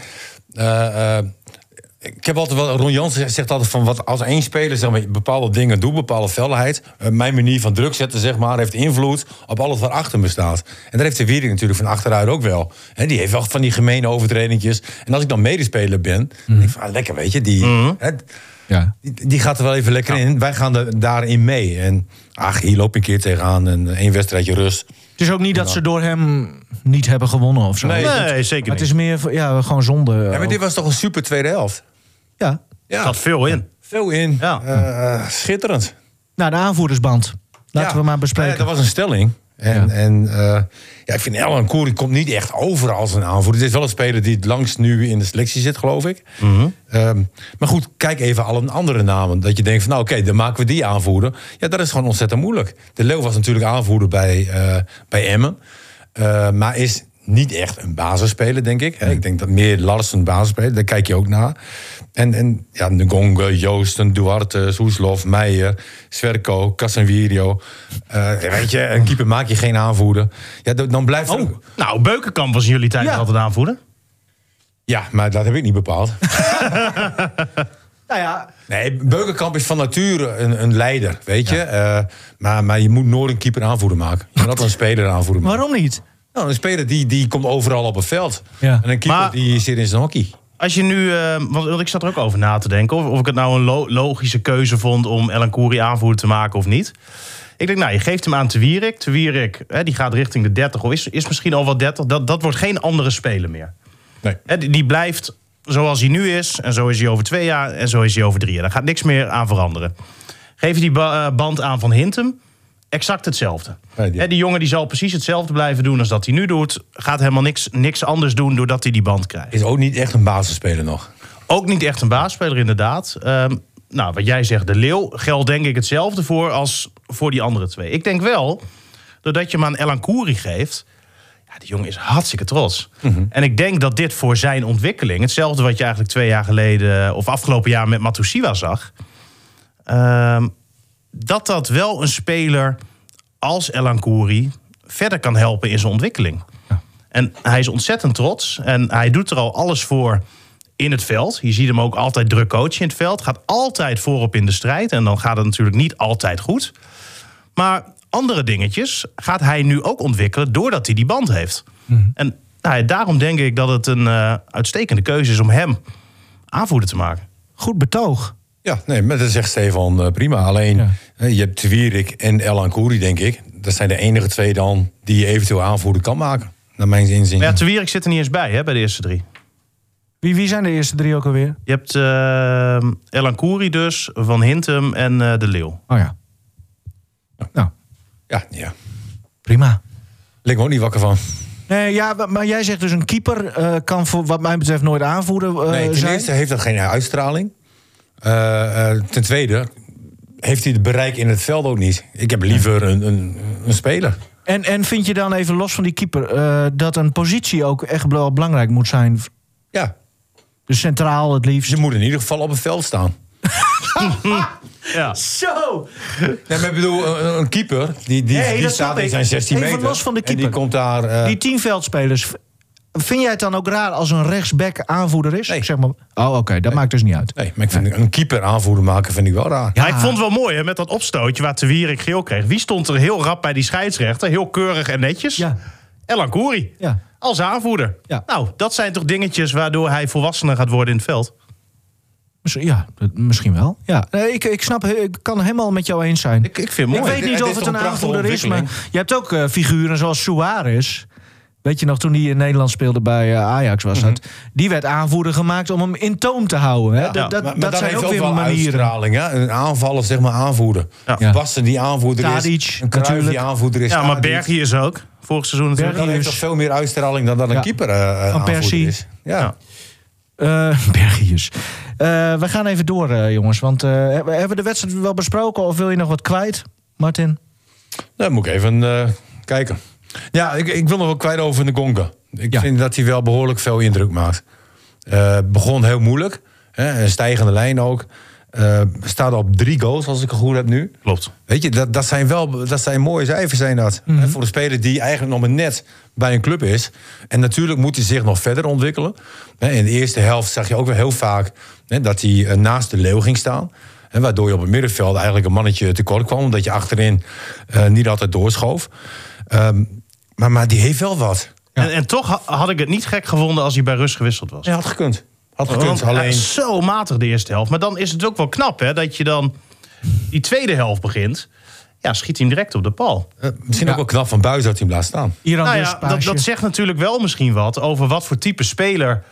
ik heb altijd wel, Ron Jans zegt altijd van wat als één speler zeg maar, bepaalde dingen doet, bepaalde felheid, eh, mijn manier van druk zetten zeg maar, heeft invloed op alles wat achter me staat. En daar heeft de Wiering natuurlijk van achteruit ook wel. Hè, die heeft wel van die gemene overtredingjes. En als ik dan medespeler ben, denk ik van ah, lekker weet je, die, hè, Ja. die, die gaat er wel even lekker in. Wij gaan er daarin mee. En ach, hier loop je een keer tegenaan en één wedstrijdje rust. Het is ook niet dat ze door hem niet hebben gewonnen of zo. Nee. nee, zeker Maar het niet. is meer ja, gewoon zonde. Ja, maar dit was toch een super tweede helft? ja. Er Ja, zat veel in. veel in. Ja. Eh, schitterend. Nou, de aanvoerdersband. Laten Ja. we maar bespreken. Ja, dat was een stelling. En, Ja. en eh, ja, ik vind Ellen Koeri komt niet echt over als een aanvoerder. Het is wel een speler die het langst nu in de selectie zit, geloof ik. Ehm, maar goed, kijk even alle andere namen. Dat je denkt van, nou oké, dan maken we die aanvoerder. Ja, dat is gewoon ontzettend moeilijk. De Leeuw was natuurlijk aanvoerder bij, eh, bij Emmen. Eh, maar is niet echt een basisspeler, denk ik. Ik denk dat meer Larsen een basisspeler. Daar kijk je ook naar. En, en ja, Ngonge, Joosten, Duarte, Soeslof, Meijer, Sverko, Casanvirio. Eh weet je, een keeper maak je geen aanvoerder. Ja, dan blijft Oh, ook- nou, Beukenkamp was in jullie tijd Ja. altijd aanvoerder. Ja, maar dat heb ik niet bepaald. (laughs) Nou ja, Nee, Beukenkamp is van nature een, een leider, weet je. Eh, maar, maar je moet nooit een keeper aanvoerder maken. Je moet altijd een speler aanvoerder maken. waarom niet? Nou, een speler die, die komt overal op het veld. Ja. En een keeper Maar- die zit in zijn hockey. Als je nu, eh, want, ik zat er ook over na te denken, of, of ik het nou een lo- logische keuze vond om Ellen Koeri aanvoerder te maken of niet. Ik denk, nou, je geeft hem aan Te Wierik. Te Wierik, hè, die gaat richting de 30 of is, is misschien al wel 30. Dat, dat wordt geen andere speler meer. Nee. Hè, die, die blijft zoals hij nu is. En zo is hij over twee jaar. En zo is hij over drie jaar. Daar gaat niks meer aan veranderen. Geef je die ba- eh, band aan van Hintem. Exact hetzelfde. Nee, die- jongen die zal precies hetzelfde blijven doen als dat hij nu doet. Gaat helemaal niks, niks anders doen doordat hij die band krijgt. Is ook niet echt een basisspeler nog. Ook niet echt een baasspeler, inderdaad. Ehm, nou, wat jij zegt, de Leeuw geldt denk ik hetzelfde voor als voor die andere twee. Ik denk wel, doordat je hem aan Elan Kouri geeft... Ja, die jongen is hartstikke trots. En ik denk dat dit voor zijn ontwikkeling... hetzelfde wat je eigenlijk twee jaar geleden... of afgelopen jaar met Matusiwa zag... ehm, dat dat wel een speler als Elan Kouri... verder kan helpen in zijn ontwikkeling. En hij is ontzettend trots. En hij doet er al alles voor in het veld. Je ziet hem ook altijd druk coachen in het veld. Gaat altijd voorop in de strijd. En dan gaat het natuurlijk niet altijd goed. Maar andere dingetjes gaat hij nu ook ontwikkelen... doordat hij die band heeft. En nou, ja, daarom denk ik dat het een eh, uitstekende keuze is... om hem aanvoerder te maken. Goed betoog. Ja, nee, maar dat zegt Stefan eh, prima. Alleen, Ja. eh, je hebt Twierik en Elan Koeri, denk ik. Dat zijn de enige twee dan die je eventueel aanvoerder kan maken. Naar mijn inzien. Maar ja, Te Wierik zit er niet eens bij hè, bij de eerste drie. Wie, wie zijn de eerste drie ook alweer? Je hebt eh Elan Kouri dus, Van Hintem en eh, De Leeuw. Oh ja. Nou, Ja, ja. prima. Lig ik ook niet wakker van. Nee, ja, maar- jij zegt dus een keeper eh, kan voor wat mij betreft nooit aanvoerder eh, Nee, ten zijn. eerste heeft dat geen uitstraling. Eh, eh, ten tweede heeft hij het bereik in het veld ook niet. Ik heb liever een, een, een speler. En, en vind je dan even los van die keeper eh, dat een positie ook echt wel belangrijk moet zijn? Ja, Dus centraal het liefst. ze moeten in ieder geval op het veld staan. (laughs) Ja. Zo! Nee, maar ik bedoel, een, een keeper, die, die, die staat in zijn 16 Even meter. los van de En die keeper. komt daar... eh, Die tien veldspelers. Vind jij het dan ook raar als een rechtsback aanvoerder is? Nee. Zeg maar, oh, oké, dat maakt dus niet uit. Nee, maar ik vind een keeper aanvoerder maken vind ik wel raar. Ja, ik vond het wel mooi hè, met dat opstootje waar Te Wierik geel kreeg. Wie stond er heel rap bij die scheidsrechter? Heel keurig en netjes. Ja. Elan Kouri. Ja. Als aanvoerder. Ja. Nou, dat zijn toch dingetjes waardoor hij volwassener gaat worden in het veld. Misschien- Ja, misschien wel. Ja, nee, ik, ik snap, ik kan helemaal met jou eens zijn. Ik, ik vind het Ik mooi. weet niet of het een aanvoerder is, maar je hebt ook eh, figuren zoals Suarez. Weet je nog, toen hij in Nederland speelde bij eh, Ajax was dat. Die werd aanvoerder gemaakt om hem in toom te houden. Hè? dat dat, maar, maar dat dat zijn ook weer wel manieren. uitstraling. Hè? Een aanvaller, zeg maar, aanvoerder. Ja. Ja. Basten die aanvoerder Tadic, is. Een Cruijff die natuurlijk. aanvoerder is. Ja, maar Tadic. Bergie is ook. Vorig seizoen natuurlijk. Dat heeft toch veel meer uitstraling dan dat een Ja. keeper eh, eh, Van aanvoerder Persie. is. Ja. Ja. Eh (laughs) Bergius. Eh, we gaan even door, eh, jongens. Want eh, hebben we de wedstrijd wel besproken of wil je nog wat kwijt, Martin? Dan moet ik even eh, kijken. Ja, ik, ik wil nog wel kwijt over de Gonga. Ik Ja. vind dat hij wel behoorlijk veel indruk maakt. Eh, begon heel moeilijk. Hè, een stijgende lijn ook. Eh, staat op drie goals, als ik het goed heb nu. Klopt. Weet je, dat, dat zijn wel dat zijn mooie cijfers, zijn dat. Mhm. Voor een speler die eigenlijk nog maar net bij een club is. En natuurlijk moet hij zich nog verder ontwikkelen. In de eerste helft zag je ook wel heel vaak dat hij eh, naast de leeuw ging staan. Waardoor je op het middenveld eigenlijk een mannetje tekort kwam. Omdat je achterin niet altijd doorschoof. Ehm, maar, maar die heeft wel wat. En, en toch ha- had ik het niet gek gevonden als hij bij rust gewisseld was. Hij had gekund. Had gekund, Want hij alleen... is zo matig de eerste helft. Maar dan is het ook wel knap hè, dat je dan die tweede helft begint. Ja, schiet hij hem direct op de pal. eh, misschien ook wel knap van Buis dat hij hem laat staan. Iran Nou dus, ja, dat, paasje. dat zegt natuurlijk wel misschien wat over wat voor type speler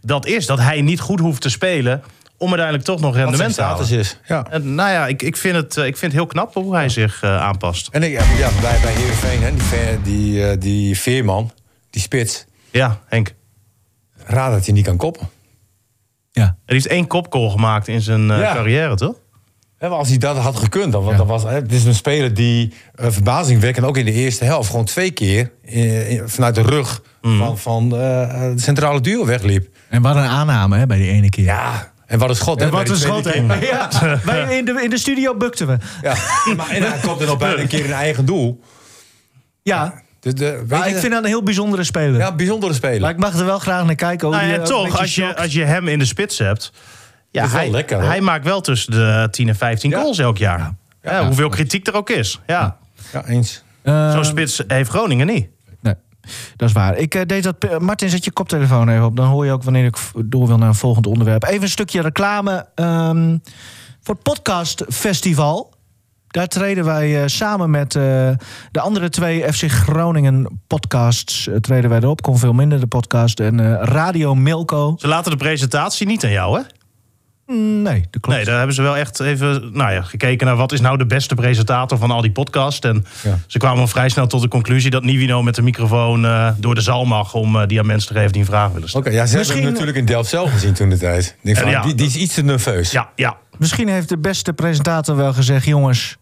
dat is. Dat hij niet goed hoeft te spelen om uiteindelijk toch nog Wat zijn rendement te status halen. is. Ja. En, nou ja, ik, ik, vind het, eh, ik vind het heel knap hoe hij zich eh, aanpast. En ik, ja, ja, bij, bij Heerenveen, hè, die, Ve- die, eh, die Veerman, die spits... Ja, Henk. Raar dat hij niet kan koppen. Ja. Hij heeft één kopgoal gemaakt in zijn eh, Ja. carrière, toch? Hè, maar als hij dat had gekund, dan, Ja. dan was hè, het is een speler die uh, verbazingwekkend ook in de eerste helft gewoon twee keer eh, in- vanuit de rug van, van eh, de centrale duo wegliep. En wat een aanname hè, bij die ene keer. Ja, en wat een schot. hè, En wat een schot, keer. hè? (laughs) Ja, wij in, de, in de studio bukten we. Ja, maar, en hij komt er nog bijna een keer in eigen doel. Ja, Dus de, maar ik vind dat een heel bijzondere speler. ja, bijzondere speler. Maar ik mag er wel graag naar kijken. Nou ja, eh, een toch, als je, als je hem in de spits hebt... Ja, Dat is wel hij, lekker, hoor. hij maakt wel tussen de 10 en 15 Ja. goals elk jaar. Ja. Ja. hoeveel kritiek er ook is. Ja. Ja, eens. Eh, Zo'n spits heeft Groningen niet. Dat is waar. Ik eh, deed dat. eh, Martin, zet je koptelefoon even op. Dan hoor je ook wanneer ik door wil naar een volgend onderwerp. Even een stukje reclame ehm, voor het Podcast Festival. Daar treden wij eh, samen met de andere twee FC Groningen podcasts. treden wij erop. Kon veel minder, de podcast. En Radio Milko. Ze laten de presentatie niet aan jou, hè? Nee, dat klopt. Nee, daar hebben ze wel echt even nou ja, gekeken naar wat is nou de beste presentator van al die podcasts. En Ja. ze kwamen vrij snel tot de conclusie dat Nivino met de microfoon eh, door de zaal mag om eh, die aan mensen te geven die een vraag willen Oké, stellen. ja, ze Misschien- hebben hem natuurlijk in Delft zelf gezien toen de tijd. Ik denk van, ja, die, die is iets te nerveus. Ja, ja. Misschien heeft de beste presentator wel gezegd: jongens,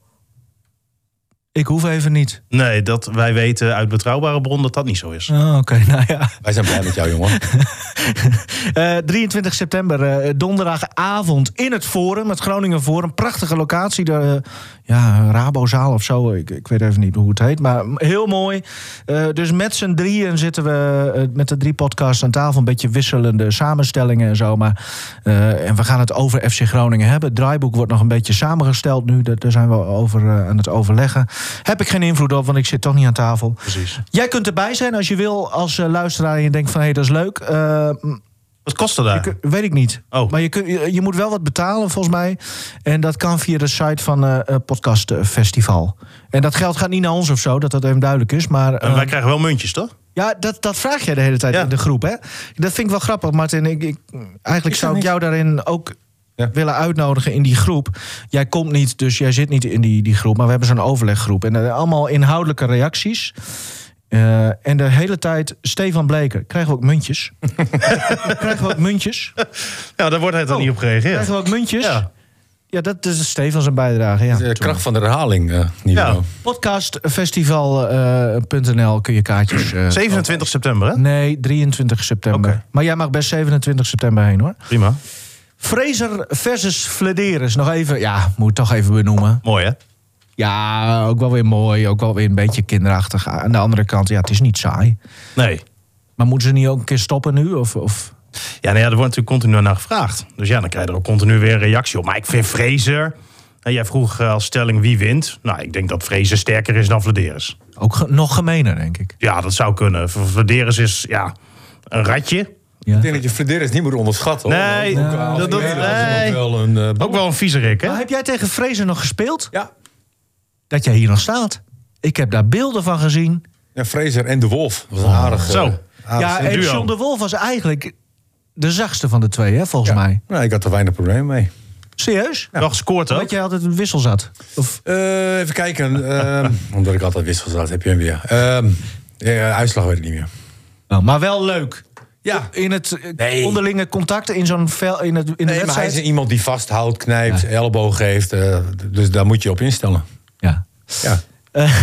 ik hoef even niet. Nee, dat wij weten uit betrouwbare bron dat dat niet zo is. Oh, Oké, (laughs) nou ja. Wij zijn blij met jou, jongen. (laughs) Eh, 23 september, eh, donderdagavond in het Forum, het Groningen Forum. Prachtige locatie, de eh, ja, Rabozaal of zo. Ik, ik weet even niet hoe het heet, maar heel mooi. Eh, dus met z'n drieën zitten we eh, met de drie podcasts aan tafel. Een beetje wisselende samenstellingen en zo. Maar, eh, en we gaan het over FC Groningen hebben. Het draaiboek wordt nog een beetje samengesteld nu. Daar daar zijn we over aan het overleggen. Heb ik geen invloed op, want ik zit toch niet aan tafel. Precies. Jij kunt erbij zijn als je wil, als luisteraar. En je denkt van, hé, hey, dat is leuk. Wat kost dat daar? weet ik niet. Oh. Maar je, kun, je, je moet wel wat betalen, volgens mij. En dat kan via de site van eh eh, Podcast Festival. En dat geld gaat niet naar ons of zo, dat dat even duidelijk is. Maar En eh, wij krijgen wel muntjes, toch? ja, dat, dat vraag jij de hele tijd Ja. in de groep, hè? Dat vind ik wel grappig, Martin. Ik, ik, eigenlijk zou ik jou daarin ook Ja. willen uitnodigen in die groep. Jij komt niet, dus jij zit niet in die, die groep. Maar we hebben zo'n overleggroep. En allemaal inhoudelijke reacties. Eh, en de hele tijd Stefan Bleker. Krijgen we ook muntjes? (laughs) krijgen we ook muntjes? Ja, daar wordt hij dan Oh, niet op gereageerd. Krijgen we ook muntjes? Ja. Ja, dat is Stefan zijn bijdrage. Ja. De kracht van de herhaling, eh. Ja. Podcastfestival.nl kun je kaartjes... eh, 27 september, hè? Nee, 23 september. Oké. Maar jij mag best 27 september heen hoor. Prima. Fraser versus Flederis. Nog even, ja, moet ik toch even benoemen. Mooi, hè? Ja, ook wel weer mooi. Ook wel weer een beetje kinderachtig. Aan de andere kant, ja, het is niet saai. Nee. Maar moeten ze niet ook een keer stoppen nu? Of, of... Ja, nou ja, er wordt natuurlijk continu naar gevraagd. Dus ja, dan krijg je er ook continu weer een reactie op. Maar ik vind Fraser... En jij vroeg eh, als stelling wie wint. Nou, ik denk dat Fraser sterker is dan Vladeris. Ook ge- nog gemener, denk ik. Ja, dat zou kunnen. Vladeris is ja, een ratje. Ja. Ik denk dat je Flederis niet moet onderschatten. Hoor. Nee, Ook, dat- dat- nee. ook wel een, eh, Ook wel een viezerik, hè? Maar heb jij tegen Fraser nog gespeeld? Ja. Dat jij hier nog staat. Ik heb daar beelden van gezien. ja, Fraser en de Wolf. Dat was een aardig. Zo. eh, aardig ja, en duo. John de Wolf was eigenlijk de zachtste van de twee, hè, volgens Ja. mij. Nou, ik had er weinig probleem mee. Serieus? Wel gescoord ook. Dat jij altijd een wissel zat? Of, Eh, even kijken. ehm, (laughs) omdat ik altijd wissel zat, heb je hem weer. Ehm, ja, uitslag weet ik niet meer. oh, maar wel leuk. Ja. In het eh, Nee. onderlinge contact in zo'n vel in, het, in de Nee, maar hij is iemand die vasthoudt, knijpt, Ja. elleboog geeft. dus daar moet je op instellen. Ja. Ja. (laughs) Eh,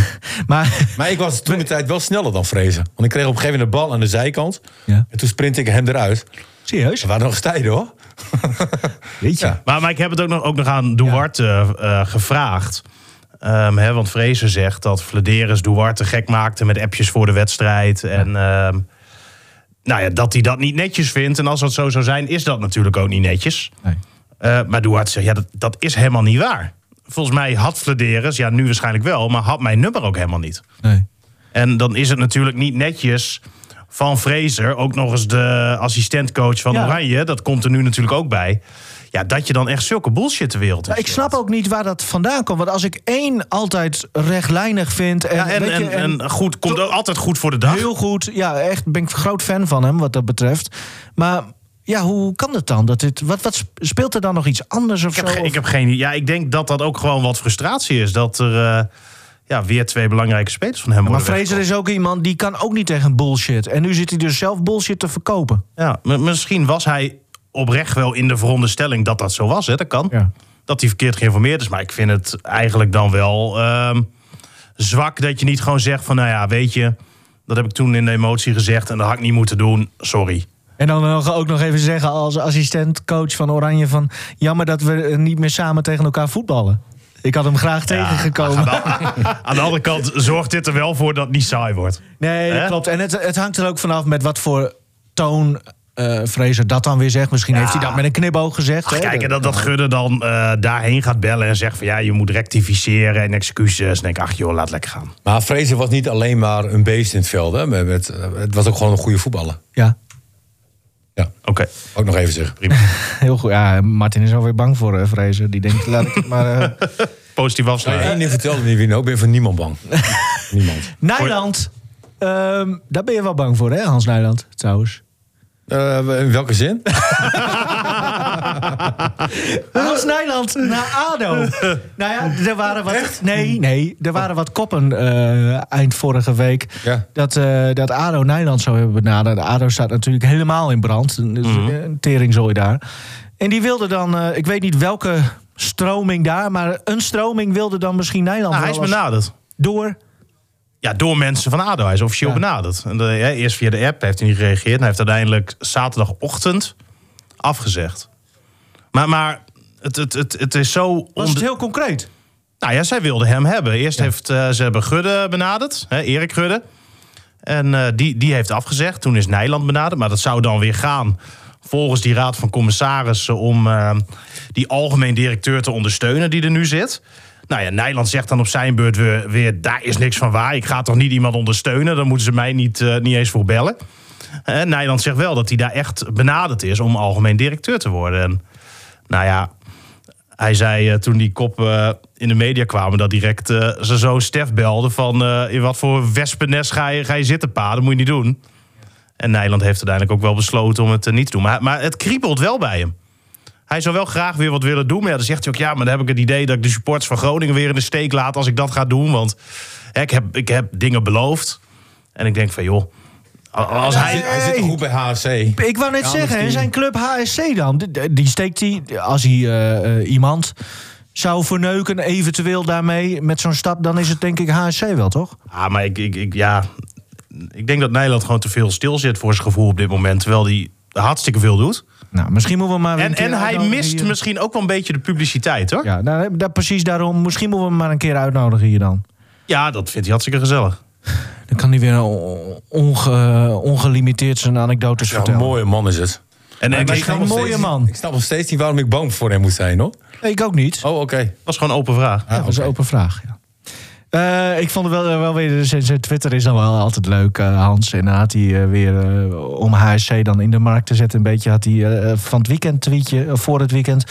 maar Maar ik was toen de tijd wel sneller dan Vrezen. Want ik kreeg op een gegeven moment de bal aan de zijkant. Ja. En toen sprint ik hem eruit. serieus? Er waren nog stijden hoor. (laughs) Weet je? Ja. Maar, maar ik heb het ook nog, ook nog aan Duarte eh, eh, gevraagd. Ehm, hè, want Fraser zegt dat Vladeris Duarte gek maakte met appjes voor de wedstrijd. En ehm, nou ja, dat hij dat niet netjes vindt. En als dat zo zou zijn, is dat natuurlijk ook niet netjes. Nee. Eh, maar Duarte zegt, ja, dat, dat is helemaal niet waar. Volgens mij had Vladeris, ja, nu waarschijnlijk wel, maar had mijn nummer ook helemaal niet. Nee. En dan is het natuurlijk niet netjes van Fraser, ook nog eens de assistentcoach van Ja. Oranje, dat komt er nu natuurlijk ook bij. Ja, dat je dan echt zulke bullshit de wereld ik snap ook niet waar dat vandaan komt. Want als ik één altijd rechtlijnig vind... En, Ja, en, weet je, en, en goed, komt ook altijd goed voor de dag. Heel goed. Ja, echt ben ik groot fan van hem wat dat betreft. Maar ja, hoe kan het dan? Dat dit, wat, wat speelt er dan nog iets anders of Ik heb, zo? geen- Of- ik heb geen Ja, ik denk dat dat ook gewoon wat frustratie is. Dat er eh, ja, weer twee belangrijke spelers van hem maar worden Fraser is ook iemand die kan ook niet tegen bullshit. En nu zit hij dus zelf bullshit te verkopen. Ja, misschien was hij oprecht wel in de veronderstelling dat dat zo was. Hè? Dat kan. Ja. Dat hij verkeerd geïnformeerd is. Maar ik vind het eigenlijk dan wel ehm, zwak dat je niet gewoon zegt van... nou ja, weet je, dat heb ik toen in de emotie gezegd... en dat had ik niet moeten doen, sorry. En dan nog, ook nog even zeggen als assistent-coach van Oranje... van jammer dat we niet meer samen tegen elkaar voetballen. Ik had hem graag tegengekomen. Aan de andere kant zorgt dit er wel voor dat het niet saai wordt. Nee, dat klopt. En het, het hangt er ook vanaf met wat voor toon eh Fraser dat dan weer zegt. Misschien heeft hij dat met een knipoog gezegd. Ach, hè? kijk, en dat, dat Gudde dan eh, daarheen gaat bellen en zegt van... ja, je moet rectificeren en excuses. En denk ik, ach joh, laat lekker gaan. Maar Vrezen was niet alleen maar een beest in het veld. Hè. Met- het was ook gewoon een goede voetballer. Ja, Ja, Oké, ook nog even zeggen. prima. (laughs) heel goed. Ja, Martin is alweer bang voor uh, Fraser. Die denkt, laat ik het maar... eh (laughs) Positief afsluiten. één ding vertelde me wie ik ben voor niemand bang. (laughs) niemand. Nijland. Ehm, daar ben je wel bang voor, hè, Hans Nijland, trouwens. Eh, in welke zin? (laughs) Hans Nijland naar ADO. nou ja, er waren wat... Nee, nee, er waren wat koppen eh, eind vorige week... Ja. Dat, eh, dat ADO Nijland zou hebben benaderd. De ADO staat natuurlijk helemaal in brand. Een teringzooi daar. En die wilde dan... eh, ik weet niet welke stroming daar... maar een stroming wilde dan misschien Nijland Nou, hij is benaderd. door... Ja, door mensen van ADO. Hij is officieel Ja. benaderd. En de, ja, eerst via de app heeft hij niet gereageerd. En hij heeft uiteindelijk zaterdagochtend afgezegd. Maar, maar het, het, het, het is zo... Was het heel concreet? Nou ja, zij wilden hem hebben. Eerst heeft eh, ze hebben Gudde benaderd, hè, Erik Gudde. En eh, die, die heeft afgezegd. Toen is Nijland benaderd. Maar dat zou dan weer gaan volgens die raad van commissarissen... om eh, die algemeen directeur te ondersteunen die er nu zit. Nou ja, Nijland zegt dan op zijn beurt weer, daar is niks van waar. Ik ga toch niet iemand ondersteunen? Dan moeten ze mij niet, eh, niet eens voor bellen. Eh, Nijland zegt wel dat hij daar echt benaderd is... om algemeen directeur te worden. En, nou ja, hij zei eh, toen die koppen in de media kwamen... dat direct ze zo Stef belde van... in wat voor wespennest ga je, ga je zitten, pa? Dat moet je niet doen. En Nijland heeft uiteindelijk ook wel besloten om het niet te doen. Maar, maar het kriebelt wel bij hem. Hij zou wel graag weer wat willen doen. Maar ja, dan zegt hij ook... ja, maar dan heb ik het idee dat ik de supporters van Groningen... weer in de steek laat als ik dat ga doen. Want hè, ik, heb, ik heb dingen beloofd. En ik denk van, joh, als Hij, hij... zit- hij zit toch goed bij HFC. Ik wou net Ja, zeggen, die- zijn club HSC dan, die, die steekt hij, als hij eh, eh, iemand zou verneuken, eventueel daarmee met zo'n stap, dan is het denk ik HSC wel, toch? Ah, maar ik, ik, ik, ja, ik denk dat Nederland gewoon te veel stil zit voor zijn gevoel op dit moment. Terwijl hij hartstikke veel doet. Nou, misschien moeten we maar. weer En, en hij mist hier. misschien ook wel een beetje de publiciteit, hoor. Ja, Ja, nou, dat, precies daarom. Misschien moeten we hem maar een keer uitnodigen hier dan. dat vindt hij hartstikke gezellig. Dan kan hij weer on- onge- ongelimiteerd zijn anekdotes Ja, een vertellen. mooie man is het. En, ik, ik- een mooie steeds- man. Ik snap nog steeds niet waarom ik bang voor hem moet zijn, hoor. Nee, ik ook niet. Oh, oké. was gewoon een open vraag. Ja, dat is een open vraag. Ja. Eh, ik vond het wel, wel weer. Zijn, Twitter is dan wel altijd leuk, eh, Hans. En had hij eh, weer eh, om HSC dan in de markt te zetten. Een beetje had hij eh, van het weekend tweetje. eh, voor het weekend.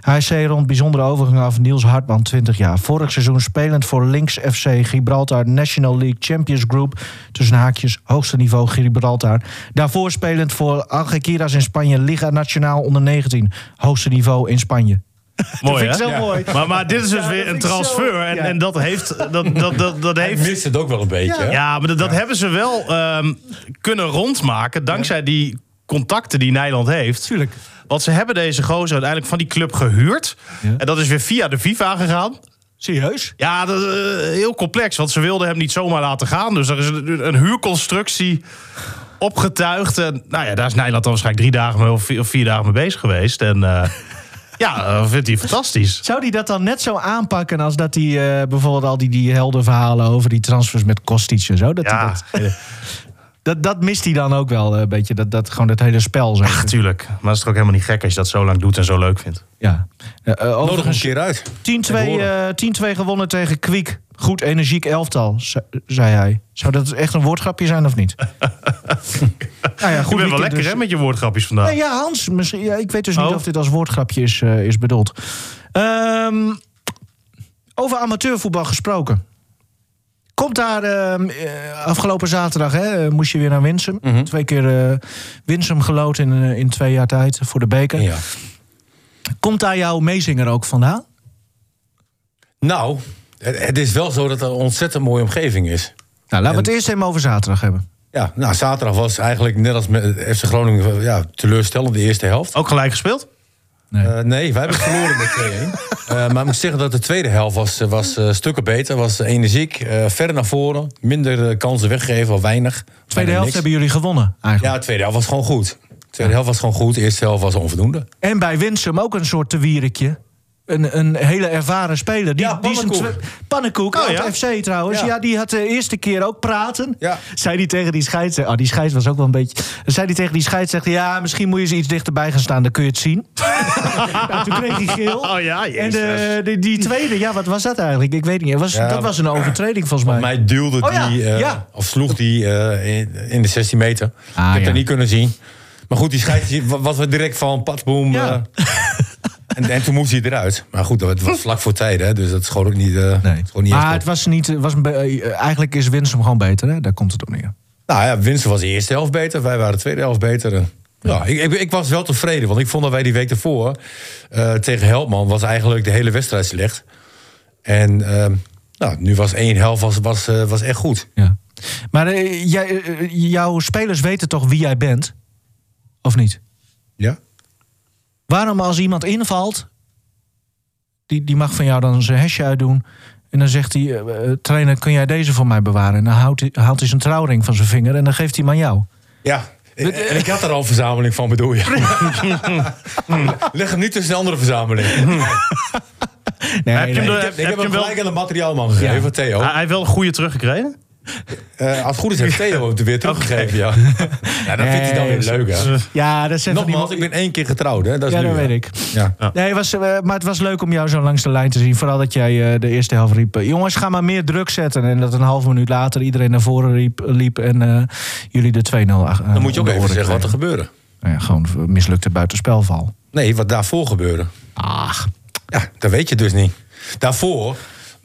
HSC rond bijzondere overgang af. Niels Hartman, 20 jaar. Vorig seizoen spelend voor Links FC Gibraltar National League Champions Group. Tussen haakjes, hoogste niveau Gibraltar. Daarvoor spelend voor Algeciras in Spanje. Liga Nationaal onder 19. Hoogste niveau in Spanje. (laughs) Mooi, vind ik zo mooi. Maar, maar dit is dus Ja, weer een zo- transfer. En, ja. en dat heeft... Dat, dat, dat, dat (laughs) Hij heeft mist het ook wel een beetje, ja, maar dat, dat hebben ze wel ehm, kunnen rondmaken. Dankzij die contacten die Nederland heeft. Tuurlijk. Want ze hebben deze gozer uiteindelijk van die club gehuurd. Ja. En dat is weer via de FIFA gegaan. Serieus? Ja, dat, eh, heel complex. Want ze wilden hem niet zomaar laten gaan. Dus er is een, een huurconstructie opgetuigd. En nou ja, daar is Nederland dan waarschijnlijk drie dagen mee, of, vier, of vier dagen mee bezig geweest. En eh, (laughs) ja, dat vindt hij fantastisch. Zou die dat dan net zo aanpakken als dat hij eh, bijvoorbeeld al die, die heldenverhalen over die transfers met Kostic en zo? Dat, hij Ja, dat, dat, dat mist hij dan ook wel eh, een beetje. Dat, dat gewoon het hele spel. Zeg. natuurlijk. Maar het is toch ook helemaal niet gek als je dat zo lang doet en zo leuk vindt. Ja. Eh, eh, Nodig een overigens, 10-2 keer uit. eh, 10-2 gewonnen tegen Kwiek. Goed energiek elftal, ze- zei hij. Zou dat echt een woordgrapje zijn of niet? (laughs) nou ja, Je goed bent wel lekker dus. hè, met je woordgrapjes vandaag. Nee, ja, Hans. Misschien, ja, ik weet dus niet Oh. of dit als woordgrapje is, is bedoeld. Ehm, over amateurvoetbal gesproken. Komt daar ehm, eh, afgelopen zaterdag, hè, moest je weer naar Winsum. Mhm. Twee keer eh Winsum geloot in, eh, in twee jaar tijd voor de beker. Ja. Komt daar jouw meezinger ook vandaan? Nou, het, het is wel zo dat het een ontzettend mooie omgeving is. Nou, laten we het eerst even over zaterdag hebben. Ja, nou, zaterdag was eigenlijk net als met FC Groningen ja, teleurstellend de eerste helft. Ook gelijk gespeeld? Nee. Eh, nee, wij hebben verloren met 2-1. (laughs) Eh, maar ik moet zeggen dat de tweede helft was, was eh, stukken beter. Was energiek, eh, verder naar voren. Minder eh, kansen weggegeven, of weinig. Tweede helft niks. hebben jullie gewonnen, eigenlijk. Ja, de tweede helft was gewoon goed. De tweede helft was gewoon goed. De eerste helft was onvoldoende. En bij Winsum ook een soort te wierikje. Een, een hele ervaren speler. Die, Ja, Pannenkoek. twe- Pannenkoek, Oh, oud ja? FC trouwens. Ja. Ja. die had de eerste keer ook praten. Ja. Zei die tegen die scheidsrechter... Oh, die scheids was ook wel een beetje... Zei die tegen die scheidsrechter... Ja, misschien moet je eens iets dichterbij gaan staan. Dan kun je het zien. (laughs) nou, toen kreeg hij geel. Oh ja, en jezus. de, de- die tweede, ja, wat was dat eigenlijk? Ik weet niet. Was, dat was een overtreding volgens mij. Mij duwde Oh die, eh, ja. of sloeg die eh, in, in de 16 meter. Ah, ik heb dat niet kunnen zien. Maar goed, die scheidsrechter was we direct van patboom. Ja. eh, (laughs) en, en toen moest hij eruit. Maar goed, het was vlak voor tijd, hè, dus dat is gewoon ook niet, eh Nee. is gewoon niet maar het was niet... Was eh, eigenlijk is Winsum gewoon beter, hè? Daar komt het op neer. Nou ja, Winston was de eerste helft beter. Wij waren de tweede helft beter. Ja, ik, ik, ik was wel tevreden. Want ik vond dat wij die week ervoor eh, tegen Helpman... was eigenlijk de hele wedstrijd slecht. En ehm, nou, nu was één helft was, was, was echt goed. Ja. Maar jij, jouw spelers weten toch wie jij bent? Of niet? Ja? Waarom als iemand invalt, die, die mag van jou dan zijn hesje uitdoen. En dan zegt hij, eh, eh, trainer, kun jij deze voor mij bewaren? En dan houdt hij, haalt hij zijn trouwring van zijn vinger en dan geeft hij hem aan jou. Ja. En, en ik had er al een verzameling van, bedoel je? (laughs) Leg (laughs) hem niet tussen de andere verzameling. Nee, Heb je hem nee. Ik heb heb, je hem hem wel- gelijk aan de materiaalman gegeven, Ja. Theo. Hij hij heeft wel een goede teruggekregen. Eh, als het goed is, heeft Theo hem weer teruggegeven, ja. ja. Dat vindt hij dan weer leuk, hè? Ja, dat Nogmaals, die- ik ben één keer getrouwd, hè? Dat is Ja, nu, dat hè. weet ik. Ja. Nee, het was, eh, maar het was leuk om jou zo langs de lijn te zien. Vooral dat jij eh, de eerste helft riep... jongens, ga maar meer druk zetten. En dat een half minuut later iedereen naar voren riep, liep... en eh, jullie de 2-0 ach- Dan moet je ook even zeggen wat er gebeurde. Nou ja, gewoon mislukte buitenspelval. Nee, wat daarvoor gebeurde. Ach, Ja, dat weet je dus niet. Daarvoor,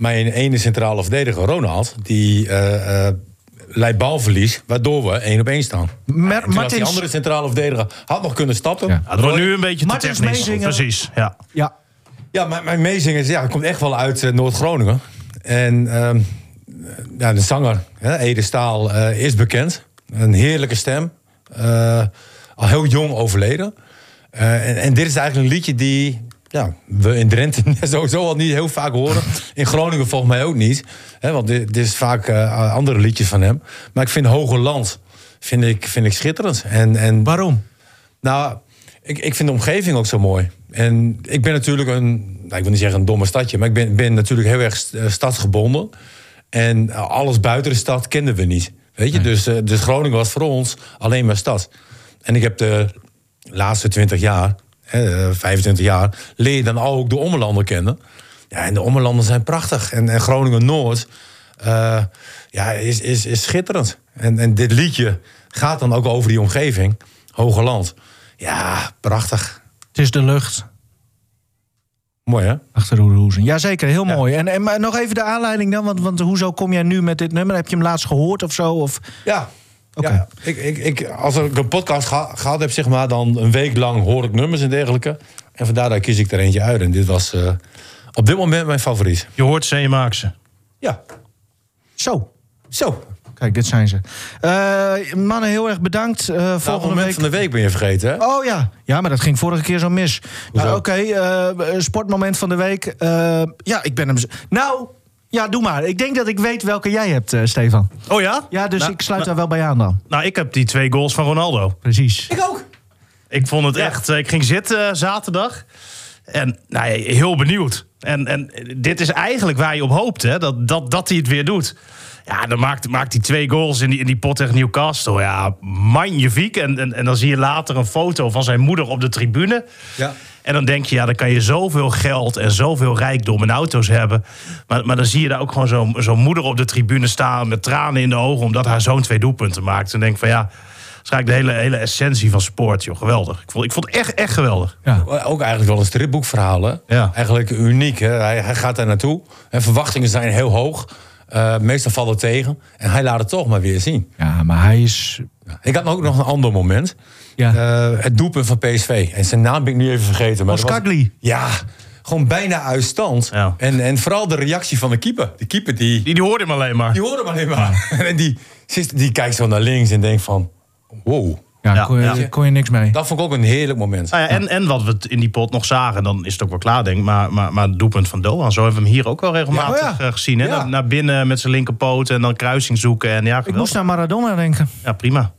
mijn ene centrale verdediger, Ronald, die eh eh leidt balverlies, waardoor we één op één staan. Mer- die andere centrale verdediger had nog kunnen stappen. Ja. Ja, Ja, dat wordt nu een beetje te Martins technisch. Meezinger. Precies, ja. ja. mijn, mijn meezingers, ja, komt echt wel uit eh, Noord-Groningen. En ehm, ja, de zanger, hè, Ede Staal, eh, is bekend. Een heerlijke stem. Eh, al heel jong overleden. Eh, en, en dit is eigenlijk een liedje die ja, we in Drenthe (laughs) sowieso al niet heel vaak horen. In Groningen volgens mij ook niet. Hè, want dit, dit is vaak eh, andere liedjes van hem. Maar ik vind Hoge Land vind ik, vind ik schitterend. En, en Waarom? nou, ik, ik vind de omgeving ook zo mooi. En ik ben natuurlijk een, nou, ik wil niet zeggen een domme stadje, maar ik ben, ben natuurlijk heel erg eh, stadsgebonden. En eh, alles buiten de stad kenden we niet. Weet je, dus, dus Groningen was voor ons alleen maar stad. En ik heb de laatste 20 jaar, hè, eh, 25 jaar, leer je dan ook de ommelanden kennen. Ja, en de ommelanden zijn prachtig. En, en Groningen Noord eh, ja, is, is, is schitterend. En, en dit liedje gaat dan ook over die omgeving, Hoge Land. Ja, prachtig. Het is de lucht. Mooi hè? Achter de hoezen. Jazeker, heel mooi. En, en maar nog even de aanleiding dan, want, want hoezo kom jij nu met dit nummer? Heb je hem laatst gehoord of zo? Of... Ja. Oké. Ja, ik, ik, ik, als ik een podcast ga- gehad heb, zeg maar, dan een week lang hoor ik nummers en dergelijke. En vandaar dat kies ik er eentje uit. En dit was eh, op dit moment mijn favoriet. Je hoort ze en je maakt ze. Ja, Zo. zo. Kijk, dit zijn ze. Eh, mannen, heel erg bedankt. Eh, Nou, volgende moment week. van de week ben je vergeten, hè? Oh ja. ja, maar dat ging vorige keer zo mis. Nou, Oké, eh, sportmoment van de week. Eh, ja, ik ben hem. Nou, ja, doe maar. Ik denk dat ik weet welke jij hebt, eh, Stefan. Oh ja? Ja, dus Nou, ik sluit nou, daar wel bij aan dan. Nou, ik heb die twee goals van Ronaldo. Precies. Ik ook. Ik vond het echt... eh, Ik ging zitten eh, zaterdag. En nou, ja, heel benieuwd. En, en dit is eigenlijk waar je op hoopt, hè? Dat, dat, dat hij het weer doet. Ja, dan maakt, maakt hij twee goals in die, in die pot tegen Newcastle. Ja, magnifiek. En, en, en dan zie je later een foto van zijn moeder op de tribune. Ja. En dan denk je, ja, dan kan je zoveel geld en zoveel rijkdom en auto's hebben. Maar, maar dan zie je daar ook gewoon zo'n zo'n moeder op de tribune staan met tranen in de ogen, omdat haar zoon twee doelpunten maakt. En denk van ja, dat is eigenlijk de hele, hele essentie van sport, joh. Geweldig. Ik vond, ik vond het echt, echt geweldig. Ja. Ook eigenlijk wel een stripboekverhaal, hè? Ja. Eigenlijk uniek, hè? Hij, hij gaat daar naartoe. En verwachtingen zijn heel hoog. Eh, meestal vallen tegen. En hij laat het toch maar weer zien. ja, maar hij is. Ik had ook nog een ander moment. Ja. Eh, het doelpunt van PSV. En zijn naam ben ik nu even vergeten. Maar was-. Ja, gewoon bijna uit stand. Ja. En, en vooral de reactie van de keeper. De keeper die, Die, die hoorde hem alleen maar. die hoorde hem alleen maar. (laughs) En die, die kijkt zo naar links en denkt van... Wow. Ja, Ja, kon, je, ja. kon je niks mee. Dat vond ik ook een heerlijk moment. Nou ja, en, en wat we in die pot nog zagen, dan is het ook wel klaar, denk ik. Maar, maar, maar het doelpunt van Doan, zo hebben we hem hier ook wel regelmatig Ja, oh ja. eh, gezien. Hè? Ja. Naar, naar binnen met zijn linkerpoot en dan kruising zoeken. En ja, Ik geweldig. moest aan Maradona denken. ja prima.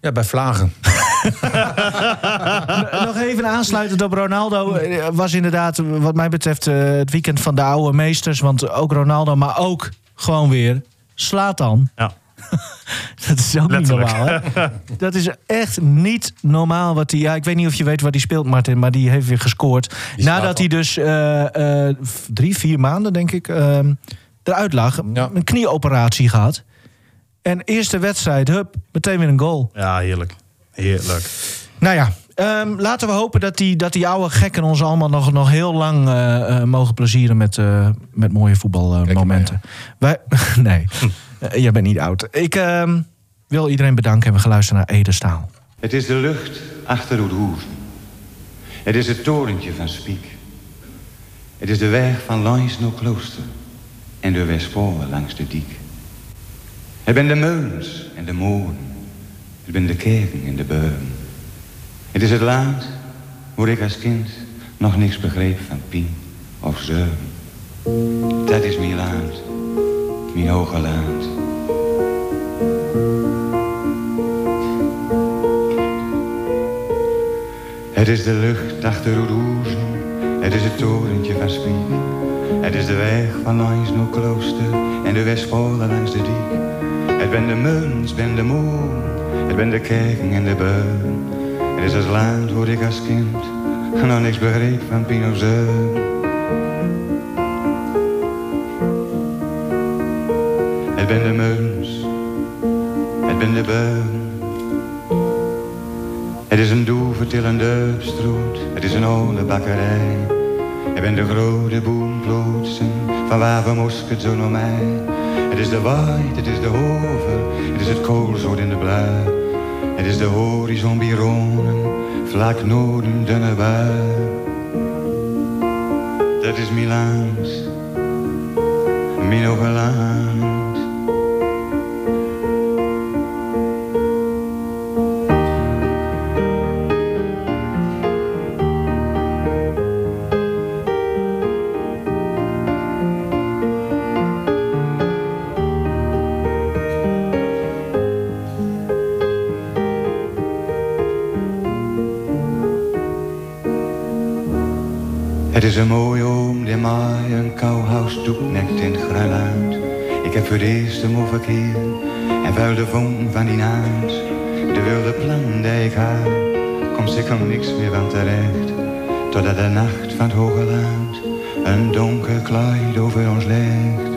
Ja, bij Vlagen. (laughs) (laughs) Nog even aansluitend op Ronaldo. eh, Was inderdaad, wat mij betreft, eh, het weekend van de oude meesters. Want ook Ronaldo, maar ook gewoon weer. Slaat dan. Ja. (laughs) Dat is ook Letterlijk. niet normaal, hè? (laughs) Dat is echt niet normaal wat hij... Ja, ik weet niet of je weet waar hij speelt, Martin, maar die heeft weer gescoord. Die Nadat hij dus eh, eh, drie, vier maanden, denk ik, ehm, eruit lag. Ja. Een knieoperatie gehad. En eerste wedstrijd, hup, meteen weer een goal. ja, heerlijk. Heerlijk. Nou ja, ehm, laten we hopen dat die, dat die oude gekken ons allemaal nog, nog heel lang eh, eh, mogen plezieren met, eh, met mooie voetbalmomenten. Wij, (laughs) nee, jij bent niet oud. Ik ehm, wil iedereen bedanken en we gaan luisteren naar Ede Staal. Het is de lucht achter het hoeven. Het is het torentje van Spiek. Het is de weg van langs naar klooster en de Westpolen langs de diek. Het ben de meulens en de molen. Het ben de kerken en de beuren. Het is het land waar ik als kind nog niks begreep van pien of zeuren. Dat is mijn land, mijn hoge land. Het is de lucht achter het hoezen, het is het torentje van Spiek. Het is de weg van langs naar klooster en de Westpolen langs de diek. Het ben de muns, ben de moon, het ben de kerken en de beuren. Het is het land waar ik als kind nog niks begreep van Pinozeur. Het ben de muns, het ben de beuren. Het is een doevertillende stroot, het is een oude bakkerij. Ik ben de grote boomplotsen van waar we mosket zo naar mij. Het is de waait, het is de hover, het is het koolzoot in de blauw. Het is de horizon bironen, vlak noorden dunne bui. Dat is mijn land, is een mooie oom die mij een kouhuis nekt in het gruiland. Ik heb voor het eerst hem overkeer en vuil de van die naad. De wilde plan die ik had, komt zeker niks meer van terecht. Totdat de nacht van het hoge land een donker kleid over ons legt.